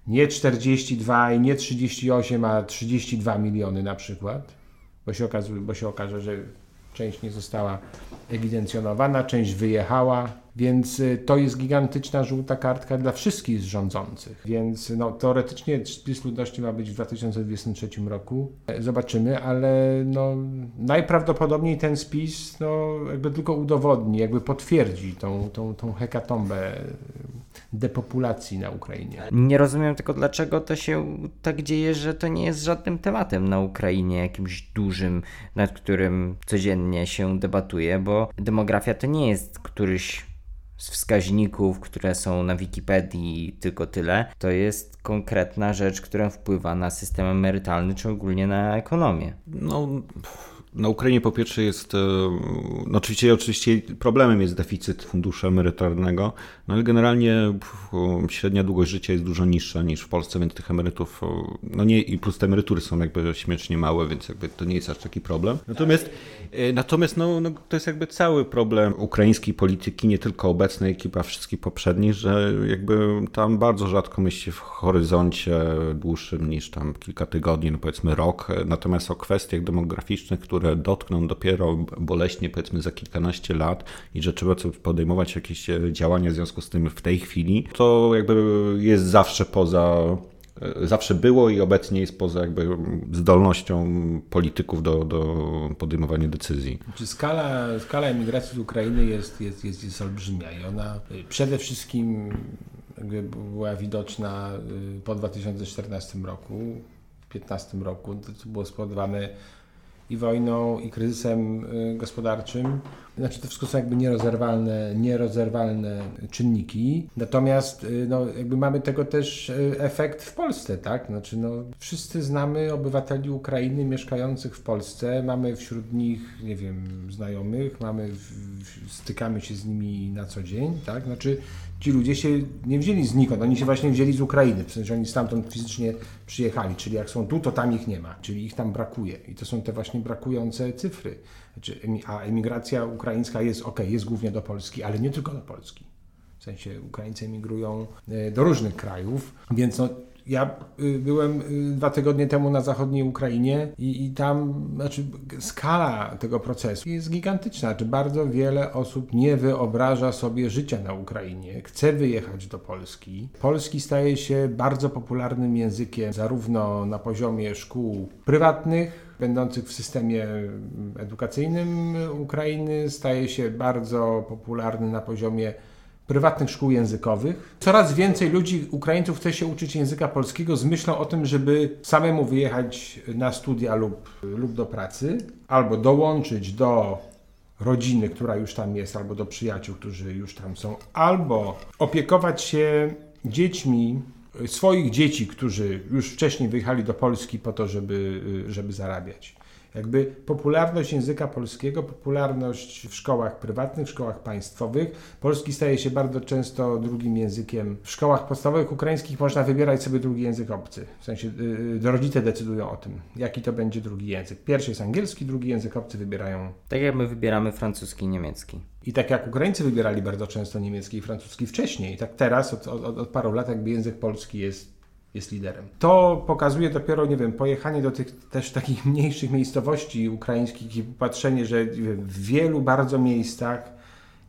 nie 42 i nie 38, a 32 miliony na przykład, bo się, okazuje, bo się okaże, że część nie została ewidencjonowana, część wyjechała, więc y, to jest gigantyczna żółta kartka dla wszystkich rządzących. Więc no, teoretycznie spis ludności ma być w 2023 roku. Zobaczymy, ale no, najprawdopodobniej ten spis no, jakby tylko udowodni, jakby potwierdzi tą, tą, tą hekatombę depopulacji na Ukrainie. Nie rozumiem tylko, dlaczego to się tak dzieje, że to nie jest żadnym tematem na Ukrainie, jakimś dużym, nad którym codziennie się debatuje, bo demografia to nie jest któryś z wskaźników, które są na Wikipedii, tylko tyle. To jest konkretna rzecz, która wpływa na system emerytalny, czy ogólnie na ekonomię. No na Ukrainie po pierwsze jest, e, no oczywiście, oczywiście problemem jest deficyt funduszu emerytalnego, no ale generalnie średnia długość życia jest dużo niższa niż w Polsce, więc tych emerytów, no nie, i plus te emerytury są jakby śmiesznie małe, więc jakby to nie jest aż taki problem. Natomiast, e, natomiast no, no to jest jakby cały problem ukraińskiej polityki, nie tylko obecnej, chyba wszystkich poprzednich, że jakby tam bardzo rzadko myśli w horyzoncie dłuższym niż tam kilka tygodni, no powiedzmy rok, natomiast o kwestiach demograficznych, które dotkną dopiero boleśnie powiedzmy za kilkanaście lat i że trzeba podejmować jakieś e, działania w związku z tym w tej chwili, to jakby jest zawsze poza zawsze było i obecnie jest poza jakby zdolnością polityków do, do podejmowania decyzji. Skala, skala emigracji z Ukrainy jest, jest, jest, jest olbrzymia i ona e, przede wszystkim była widoczna po 2014 roku, w 2015 roku. To było spowodowane i wojną, i kryzysem y, gospodarczym. Znaczy to wszystko są jakby nierozerwalne, nierozerwalne czynniki. Natomiast y, no, jakby mamy tego też y, efekt w Polsce, tak? Znaczy no, wszyscy znamy obywateli Ukrainy mieszkających w Polsce, mamy wśród nich, nie wiem, znajomych, mamy, stykamy się z nimi na co dzień, tak? Znaczy ci ludzie się nie wzięli znikąd, oni się właśnie wzięli z Ukrainy, w sensie oni stamtąd fizycznie przyjechali, czyli jak są tu, to tam ich nie ma, czyli ich tam brakuje i to są te właśnie brakujące cyfry. Znaczy, a emigracja ukraińska jest ok, jest głównie do Polski, ale nie tylko do Polski. W sensie Ukraińcy emigrują e, do różnych krajów, więc no, ja y, byłem y, dwa tygodnie temu na zachodniej Ukrainie i, i, tam znaczy, skala tego procesu jest gigantyczna. Znaczy, bardzo wiele osób nie wyobraża sobie życia na Ukrainie, chce wyjechać do Polski. Polski staje się bardzo popularnym językiem zarówno na poziomie szkół prywatnych, będących w systemie edukacyjnym Ukrainy, staje się bardzo popularny na poziomie prywatnych szkół językowych. Coraz więcej ludzi, Ukraińców chce się uczyć języka polskiego z myślą o tym, żeby samemu wyjechać na studia lub, lub do pracy, albo dołączyć do rodziny, która już tam jest, albo do przyjaciół, którzy już tam są, albo opiekować się dziećmi swoich dzieci, którzy już wcześniej wyjechali do Polski po to, żeby, żeby zarabiać. Jakby popularność języka polskiego, popularność w szkołach prywatnych, w szkołach państwowych. Polski staje się bardzo często drugim językiem. W szkołach podstawowych ukraińskich można wybierać sobie drugi język obcy. W sensie yy, rodzice decydują o tym, jaki to będzie drugi język. Pierwszy jest angielski, drugi język obcy wybierają. Tak jak my wybieramy francuski i niemiecki. I tak jak Ukraińcy wybierali bardzo często niemiecki i francuski wcześniej, tak teraz od, od, od paru lat jakby język polski jest jest liderem. To pokazuje dopiero, nie wiem, pojechanie do tych też takich [laughs] mniejszych miejscowości ukraińskich i patrzenie, że w wielu bardzo miejscach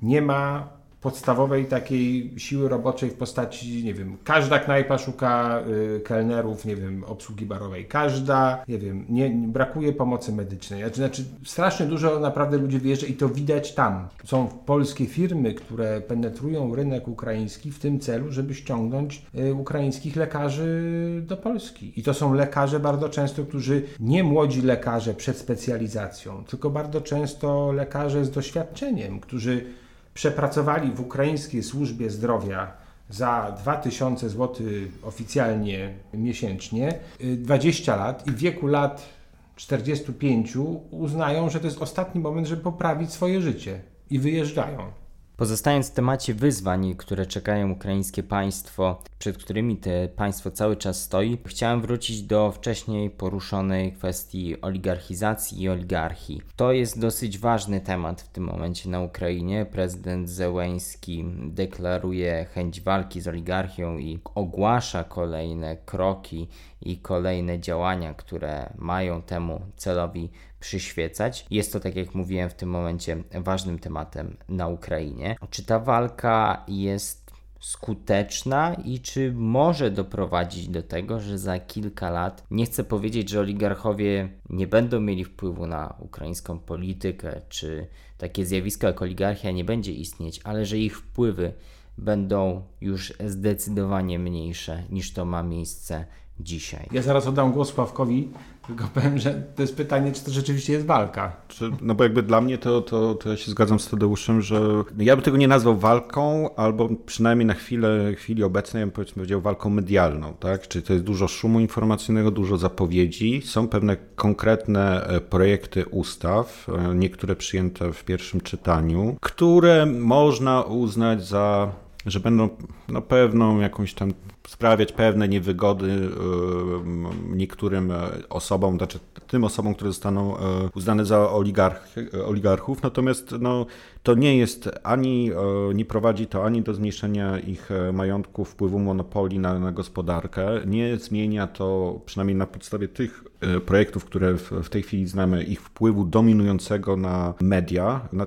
nie ma podstawowej takiej siły roboczej w postaci, nie wiem, każda knajpa szuka y, kelnerów, nie wiem, obsługi barowej, każda, nie wiem, nie, nie, brakuje pomocy medycznej. Znaczy, znaczy, strasznie dużo naprawdę ludzi wyjeżdża i to widać tam. Są polskie firmy, które penetrują rynek ukraiński w tym celu, żeby ściągnąć y, ukraińskich lekarzy do Polski. I to są lekarze bardzo często, którzy nie młodzi lekarze przed specjalizacją, tylko bardzo często lekarze z doświadczeniem, którzy przepracowali w ukraińskiej służbie zdrowia za 2000 zł oficjalnie miesięcznie 20 lat i w wieku lat 45 uznają, że to jest ostatni moment, żeby poprawić swoje życie i wyjeżdżają. Pozostając w temacie wyzwań, które czekają ukraińskie państwo, przed którymi to państwo cały czas stoi, chciałem wrócić do wcześniej poruszonej kwestii oligarchizacji i oligarchii. To jest dosyć ważny temat w tym momencie na Ukrainie. Prezydent Zełęński deklaruje chęć walki z oligarchią i ogłasza kolejne kroki i kolejne działania, które mają temu celowi przyświecać. Jest to, tak jak mówiłem, w tym momencie ważnym tematem na Ukrainie. Czy ta walka jest skuteczna i czy może doprowadzić do tego, że za kilka lat, nie chcę powiedzieć, że oligarchowie nie będą mieli wpływu na ukraińską politykę, czy takie zjawisko jak oligarchia nie będzie istnieć, ale że ich wpływy będą już zdecydowanie mniejsze niż to ma miejsce dzisiaj. Ja zaraz oddam głos Sławkowi, tylko powiem, że to jest pytanie, czy to rzeczywiście jest walka. No bo jakby dla mnie to, to, to ja się zgadzam z Tadeuszem, że ja bym tego nie nazwał walką, albo przynajmniej na chwilę, chwili obecnej ja bym powiedzmy powiedział walką medialną, tak? Czyli to jest dużo szumu informacyjnego, dużo zapowiedzi, są pewne konkretne e, projekty ustaw, e, niektóre przyjęte w pierwszym czytaniu, które można uznać za że będą no, pewną jakąś tam sprawiać pewne niewygody e, niektórym e, osobom, znaczy tym osobom, które zostaną e, uznane za oligarch, oligarchów, natomiast no, to nie jest ani, nie prowadzi to ani do zmniejszenia ich majątków, wpływu monopoli na, na gospodarkę, nie zmienia to, przynajmniej na podstawie tych projektów, które w, w tej chwili znamy, ich wpływu dominującego na media. Na,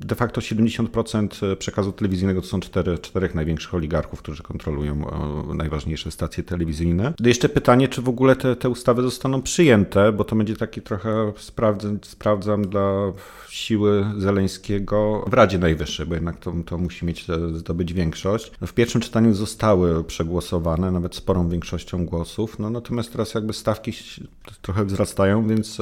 de facto 70% przekazu telewizyjnego to są cztery, czterech największych oligarchów, którzy kontrolują najważniejsze stacje telewizyjne. Jeszcze pytanie, czy w ogóle te, te ustawy zostaną przyjęte, bo to będzie taki trochę sprawdzam, sprawdzam dla siły Zeleńskiego w Radzie Najwyższej, bo jednak to, to musi mieć zdobyć większość. No w pierwszym czytaniu zostały przegłosowane, nawet sporą większością głosów, no natomiast teraz jakby stawki trochę wzrastają, więc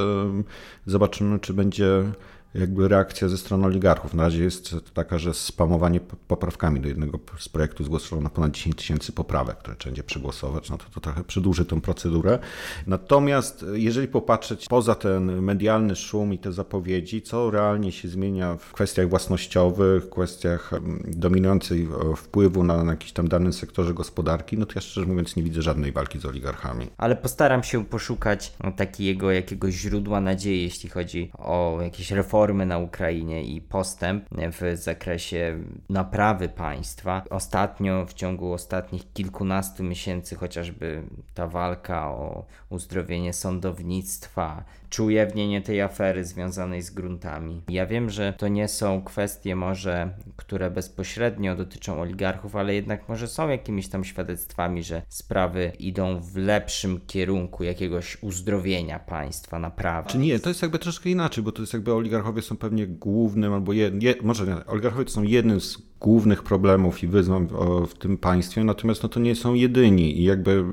zobaczymy, czy będzie jakby reakcja ze strony oligarchów. Na razie jest taka, że spamowanie poprawkami do jednego z projektów zgłoszono ponad 10 tysięcy poprawek, które trzeba będzie przegłosować, no to, to trochę przedłuży tą procedurę. Natomiast jeżeli popatrzeć poza ten medialny szum i te zapowiedzi, co realnie się zmienia w kwestiach własnościowych, kwestiach dominującej wpływu na, na jakiś tam danym sektorze gospodarki, no to ja szczerze mówiąc nie widzę żadnej walki z oligarchami. Ale postaram się poszukać takiego jakiegoś źródła nadziei, jeśli chodzi o jakieś reformy reformy na Ukrainie i postęp w zakresie naprawy państwa. Ostatnio, w ciągu ostatnich kilkunastu miesięcy, chociażby ta walka o uzdrowienie sądownictwa, czy ujawnienie tej afery związanej z gruntami. Ja wiem, że to nie są kwestie może, które bezpośrednio dotyczą oligarchów, ale jednak może są jakimiś tam świadectwami, że sprawy idą w lepszym kierunku jakiegoś uzdrowienia państwa, naprawy. Czy nie, to jest jakby troszkę inaczej, bo to jest jakby oligarchowie są pewnie głównym, albo je, je, może nie, oligarchowie to są jednym z głównych problemów i wyzwań w tym państwie, natomiast no to nie są jedyni i jakby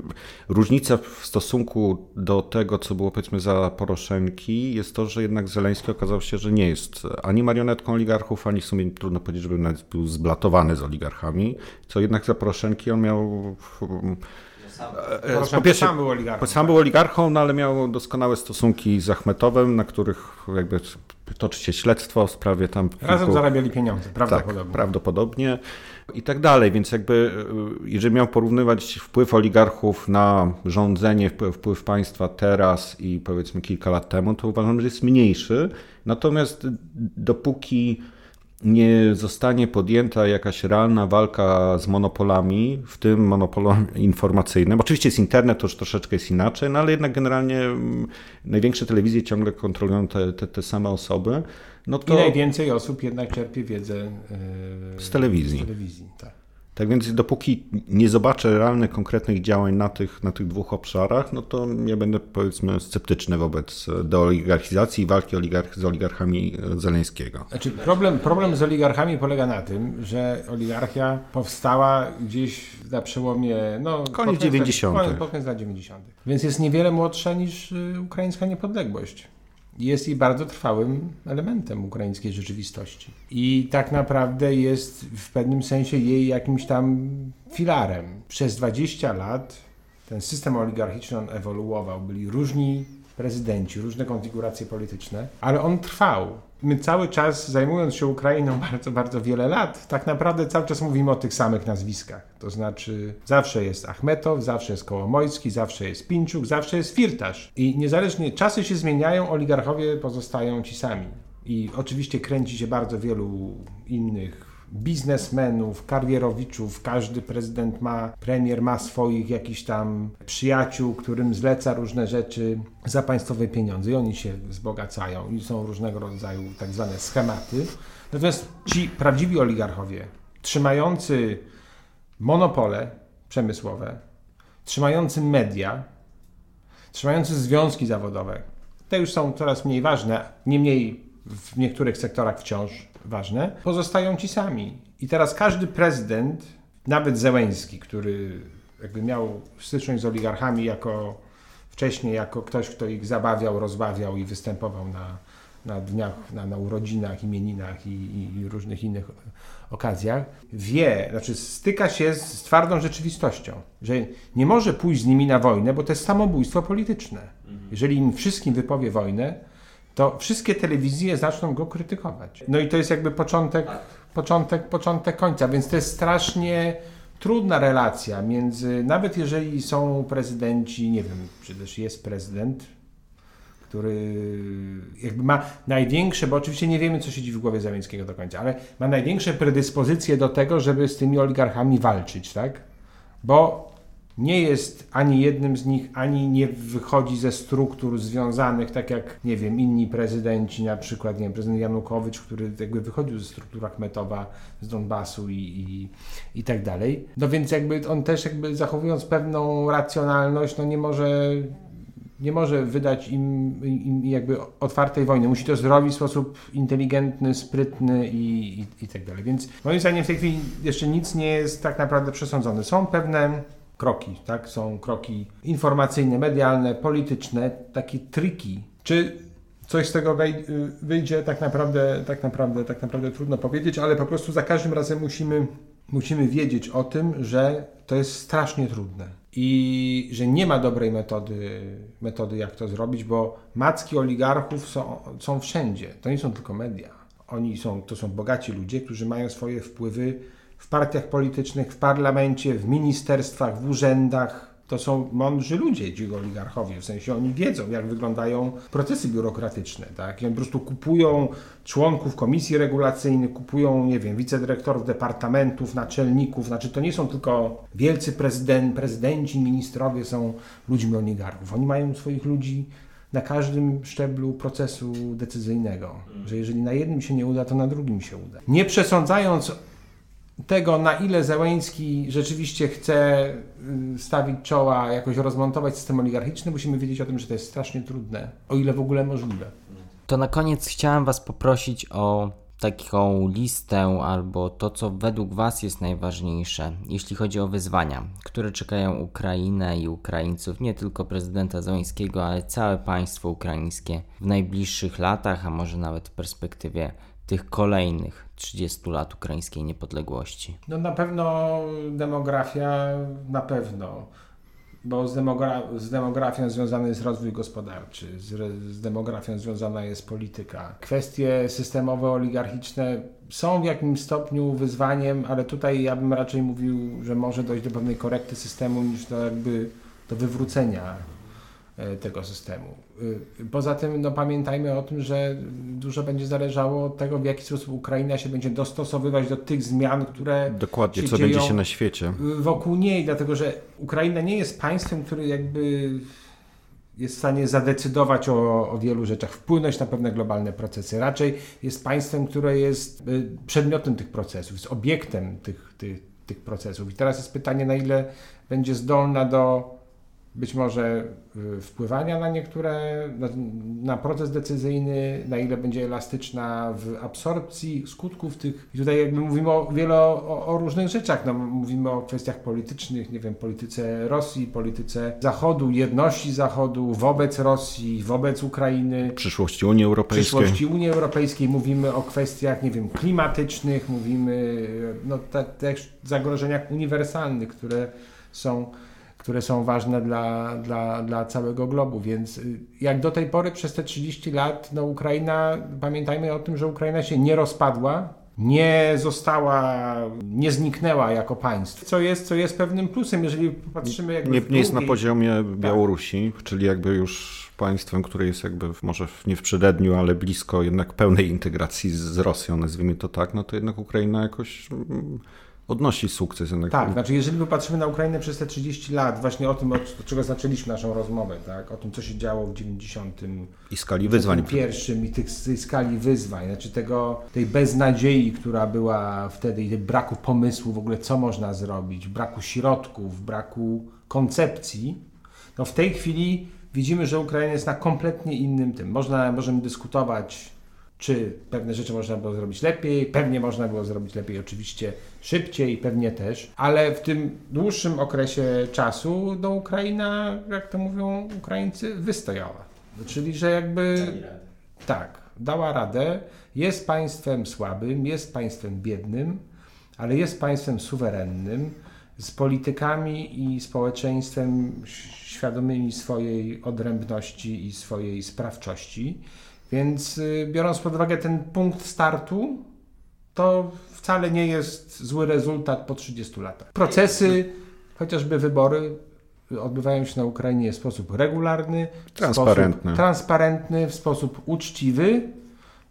różnica w stosunku do tego, co było powiedzmy za Poroszenki jest to, że jednak Zeleński okazał się, że nie jest ani marionetką oligarchów, ani w sumie trudno powiedzieć, żeby nawet był zblatowany z oligarchami, co jednak za Poroszenki on miał po pierwsze, sam był oligarchą. Sam był oligarchą, no ale miał doskonałe stosunki z Achmetowem, na których jakby toczy się śledztwo w sprawie tam... Razem kilku... zarabiali pieniądze, prawdopodobnie. Tak, prawdopodobnie i tak dalej, więc jakby e, jeżeli miał porównywać wpływ oligarchów na rządzenie, wpływ państwa teraz i powiedzmy kilka lat temu, to uważam, że jest mniejszy, natomiast dopóki nie zostanie podjęta jakaś realna walka z monopolami, w tym monopolem informacyjnym. Oczywiście jest internet, to już troszeczkę jest inaczej, no ale jednak generalnie mm, największe telewizje ciągle kontrolują te, te, te same osoby No I to najwięcej osób jednak czerpie wiedzę e, Z telewizji. Z telewizji tak. Tak więc dopóki nie zobaczę realnych, konkretnych działań na tych, na tych dwóch obszarach, no to nie będę powiedzmy sceptyczny wobec deoligarchizacji i walki oligarch, z oligarchami e, Zeleńskiego. Znaczy, problem, problem z oligarchami polega na tym, że oligarchia powstała gdzieś na przełomie. No, Koniec pod 90.. Koniec, pod koniec lat 90. Więc jest niewiele młodsza niż y, ukraińska niepodległość. Jest i bardzo trwałym elementem ukraińskiej rzeczywistości. I tak naprawdę jest w pewnym sensie jej jakimś tam filarem. Przez 20 lat ten system oligarchiczny on ewoluował. Byli różni prezydenci, różne konfiguracje polityczne, ale on trwał. My cały czas, zajmując się Ukrainą [laughs] bardzo, bardzo wiele lat, tak naprawdę cały czas mówimy o tych samych nazwiskach. To znaczy, zawsze jest Achmetow, zawsze jest Kołomojski, zawsze jest Pinczuk, zawsze jest Firtasz. I niezależnie, czasy się zmieniają, oligarchowie pozostają ci sami. I oczywiście kręci się bardzo wielu innych biznesmenów, karierowiczów, każdy prezydent ma, premier ma swoich jakichś tam przyjaciół, którym zleca różne rzeczy za państwowe pieniądze i oni się wzbogacają i są różnego rodzaju tak zwane schematy. Natomiast ci prawdziwi oligarchowie, trzymający monopole przemysłowe, trzymający media, trzymający związki zawodowe, te już są coraz mniej ważne, niemniej w niektórych sektorach wciąż ważne, pozostają ci sami. I teraz każdy prezydent, nawet Zełęński, który jakby miał styczność z oligarchami jako wcześniej jako ktoś, kto ich zabawiał, rozbawiał i występował na, na dniach, na, na urodzinach, imieninach i, i, i różnych innych okazjach, wie, znaczy styka się z, z twardą rzeczywistością, że nie może pójść z nimi na wojnę, bo to jest samobójstwo polityczne. Jeżeli im wszystkim wypowie wojnę, to wszystkie telewizje zaczną go krytykować. No i to jest jakby początek, początek, początek końca, więc to jest strasznie trudna relacja między, nawet jeżeli są prezydenci, nie wiem, czy też jest prezydent, który jakby ma największe, bo oczywiście nie wiemy, co siedzi w głowie Załęckiego do końca, ale ma największe predyspozycje do tego, żeby z tymi oligarchami walczyć, tak? Bo nie jest ani jednym z nich, ani nie wychodzi ze struktur związanych, tak jak, nie wiem, inni prezydenci, na przykład, nie wiem, prezydent Janukowycz, który jakby wychodził ze struktur Achmetowa z Donbasu i, i, i tak dalej. No więc jakby on też jakby zachowując pewną racjonalność, no nie może nie może wydać im, im jakby otwartej wojny. Musi to zrobić w sposób inteligentny, sprytny i, i, i tak dalej. Więc moim zdaniem w tej chwili jeszcze nic nie jest tak naprawdę przesądzone. Są pewne kroki, tak? Są kroki informacyjne, medialne, polityczne, takie triki. Czy coś z tego wyjdzie, tak naprawdę, tak naprawdę, tak naprawdę trudno powiedzieć, ale po prostu za każdym razem musimy, musimy wiedzieć o tym, że to jest strasznie trudne i że nie ma dobrej metody, metody jak to zrobić, bo macki oligarchów są, są wszędzie. To nie są tylko media. Oni są, to są bogaci ludzie, którzy mają swoje wpływy w partiach politycznych, w parlamencie, w ministerstwach, w urzędach. To są mądrzy ludzie, ci oligarchowie, w sensie oni wiedzą, jak wyglądają procesy biurokratyczne, tak? I oni po prostu kupują członków komisji regulacyjnych, kupują, nie wiem, wicedyrektorów departamentów, naczelników, znaczy to nie są tylko wielcy prezydent, prezydenci, ministrowie są ludźmi oligarchów. Oni mają swoich ludzi na każdym szczeblu procesu decyzyjnego, że jeżeli na jednym się nie uda, to na drugim się uda. Nie przesądzając tego, na ile Zełański rzeczywiście chce y, stawić czoła, jakoś rozmontować system oligarchiczny, musimy wiedzieć o tym, że to jest strasznie trudne, o ile w ogóle możliwe. To na koniec chciałem Was poprosić o taką listę albo to, co według Was jest najważniejsze, jeśli chodzi o wyzwania, które czekają Ukrainę i Ukraińców, nie tylko prezydenta Zełańskiego, ale całe państwo ukraińskie w najbliższych latach, a może nawet w perspektywie tych kolejnych 30 lat ukraińskiej niepodległości? No na pewno demografia, na pewno, bo z, demogra z demografią związany jest rozwój gospodarczy, z, z demografią związana jest polityka. Kwestie systemowe, oligarchiczne są w jakimś stopniu wyzwaniem, ale tutaj ja bym raczej mówił, że może dojść do pewnej korekty systemu niż do jakby do wywrócenia E, tego systemu. E, poza tym no, pamiętajmy o tym, że dużo będzie zależało od tego, w jaki sposób Ukraina się będzie dostosowywać do tych zmian, które. Dokładnie, się co będzie się na świecie. Wokół niej, dlatego że Ukraina nie jest państwem, które jakby jest w stanie zadecydować o, o, wielu rzeczach, wpłynąć na pewne globalne procesy. Raczej jest państwem, które jest y, przedmiotem tych procesów, jest obiektem tych, tych, tych procesów. I teraz jest pytanie, na ile będzie zdolna do być może y, wpływania na niektóre, na, na, proces decyzyjny, na ile będzie elastyczna w absorpcji skutków tych. I tutaj jakby mówimy o wiele o, o, różnych rzeczach. No, mówimy o kwestiach politycznych, nie wiem, polityce Rosji, polityce Zachodu, jedności Zachodu wobec Rosji, wobec Ukrainy. Przyszłości Unii Europejskiej. Przyszłości Unii Europejskiej. Mówimy o kwestiach, nie wiem, klimatycznych, mówimy no, też zagrożeniach uniwersalnych, które są które są ważne dla, dla, dla całego globu. Więc y, jak do tej pory przez te 30 lat, no Ukraina, pamiętajmy o tym, że Ukraina się nie rozpadła, nie została, nie zniknęła jako państwo, co jest, co jest pewnym plusem, jeżeli patrzymy jakby Nie, nie jest na poziomie tak. Białorusi, tak. czyli jakby już państwem, które jest jakby może nie w przededniu, ale blisko jednak pełnej integracji z Rosją, nazwijmy to tak, no to jednak Ukraina jakoś mm, odnosi sukces. Jednak. Tak, znaczy jeżeli popatrzymy na Ukrainę przez te 30 lat, właśnie o tym, od czego zaczęliśmy naszą rozmowę, tak, o tym, co się działo w 90 i skali wyzwań. Pierwszym i tych, tej skali wyzwań, znaczy tego, tej beznadziei, która była wtedy i braku pomysłu w ogóle, co można zrobić, braku środków, braku koncepcji, no w tej chwili widzimy, że Ukraina jest na kompletnie innym tym. Można, możemy dyskutować czy pewne rzeczy można było zrobić lepiej, pewnie można było zrobić lepiej oczywiście szybciej, pewnie też, ale w tym dłuższym okresie czasu do Ukraina, jak to mówią Ukraińcy, wystojała. Czyli, że jakby tak, dała radę, jest państwem słabym, jest państwem biednym, ale jest państwem suwerennym, z politykami i społeczeństwem świadomymi swojej odrębności i swojej sprawczości więc y, biorąc pod uwagę ten punkt startu, to wcale nie jest zły rezultat po 30 latach. Procesy, chociażby wybory, odbywają się na Ukrainie w sposób regularny, transparentny, w sposób, transparentny, w sposób uczciwy.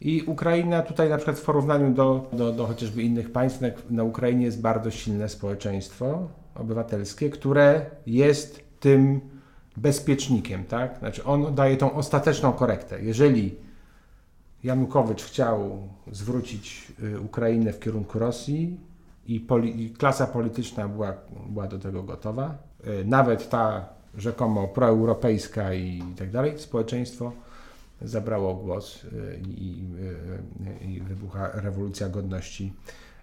I Ukraina tutaj na przykład w porównaniu do, do, do chociażby innych państw, na, na Ukrainie jest bardzo silne społeczeństwo obywatelskie, które jest tym bezpiecznikiem, tak? Znaczy on daje tą ostateczną korektę. Jeżeli Janukowycz chciał zwrócić y, Ukrainę w kierunku Rosji i, poli i klasa polityczna była, była do tego gotowa. Y, nawet ta rzekomo proeuropejska i tak dalej, społeczeństwo zabrało głos y, i, i wybucha rewolucja godności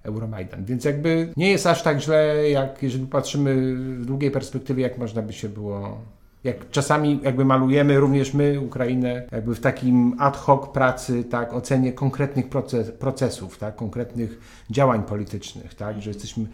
Euromajdan. Więc jakby nie jest aż tak źle, jak jeżeli patrzymy w długiej perspektywie, jak można by się było jak czasami jakby malujemy również my Ukrainę jakby w takim ad hoc pracy, tak, ocenie konkretnych proces, procesów, tak, konkretnych działań politycznych, tak, że jesteśmy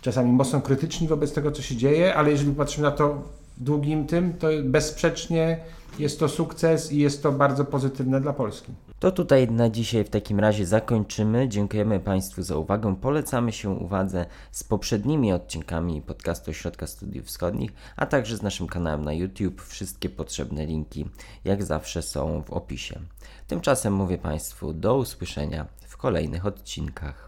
czasami mocno krytyczni wobec tego, co się dzieje, ale jeżeli patrzymy na to w długim tym, to bezsprzecznie jest to sukces i jest to bardzo pozytywne dla Polski. To tutaj na dzisiaj w takim razie zakończymy. Dziękujemy Państwu za uwagę. Polecamy się uwadze z poprzednimi odcinkami podcastu Ośrodka Studiów Wschodnich, a także z naszym kanałem na YouTube. Wszystkie potrzebne linki, jak zawsze, są w opisie. Tymczasem mówię Państwu do usłyszenia w kolejnych odcinkach.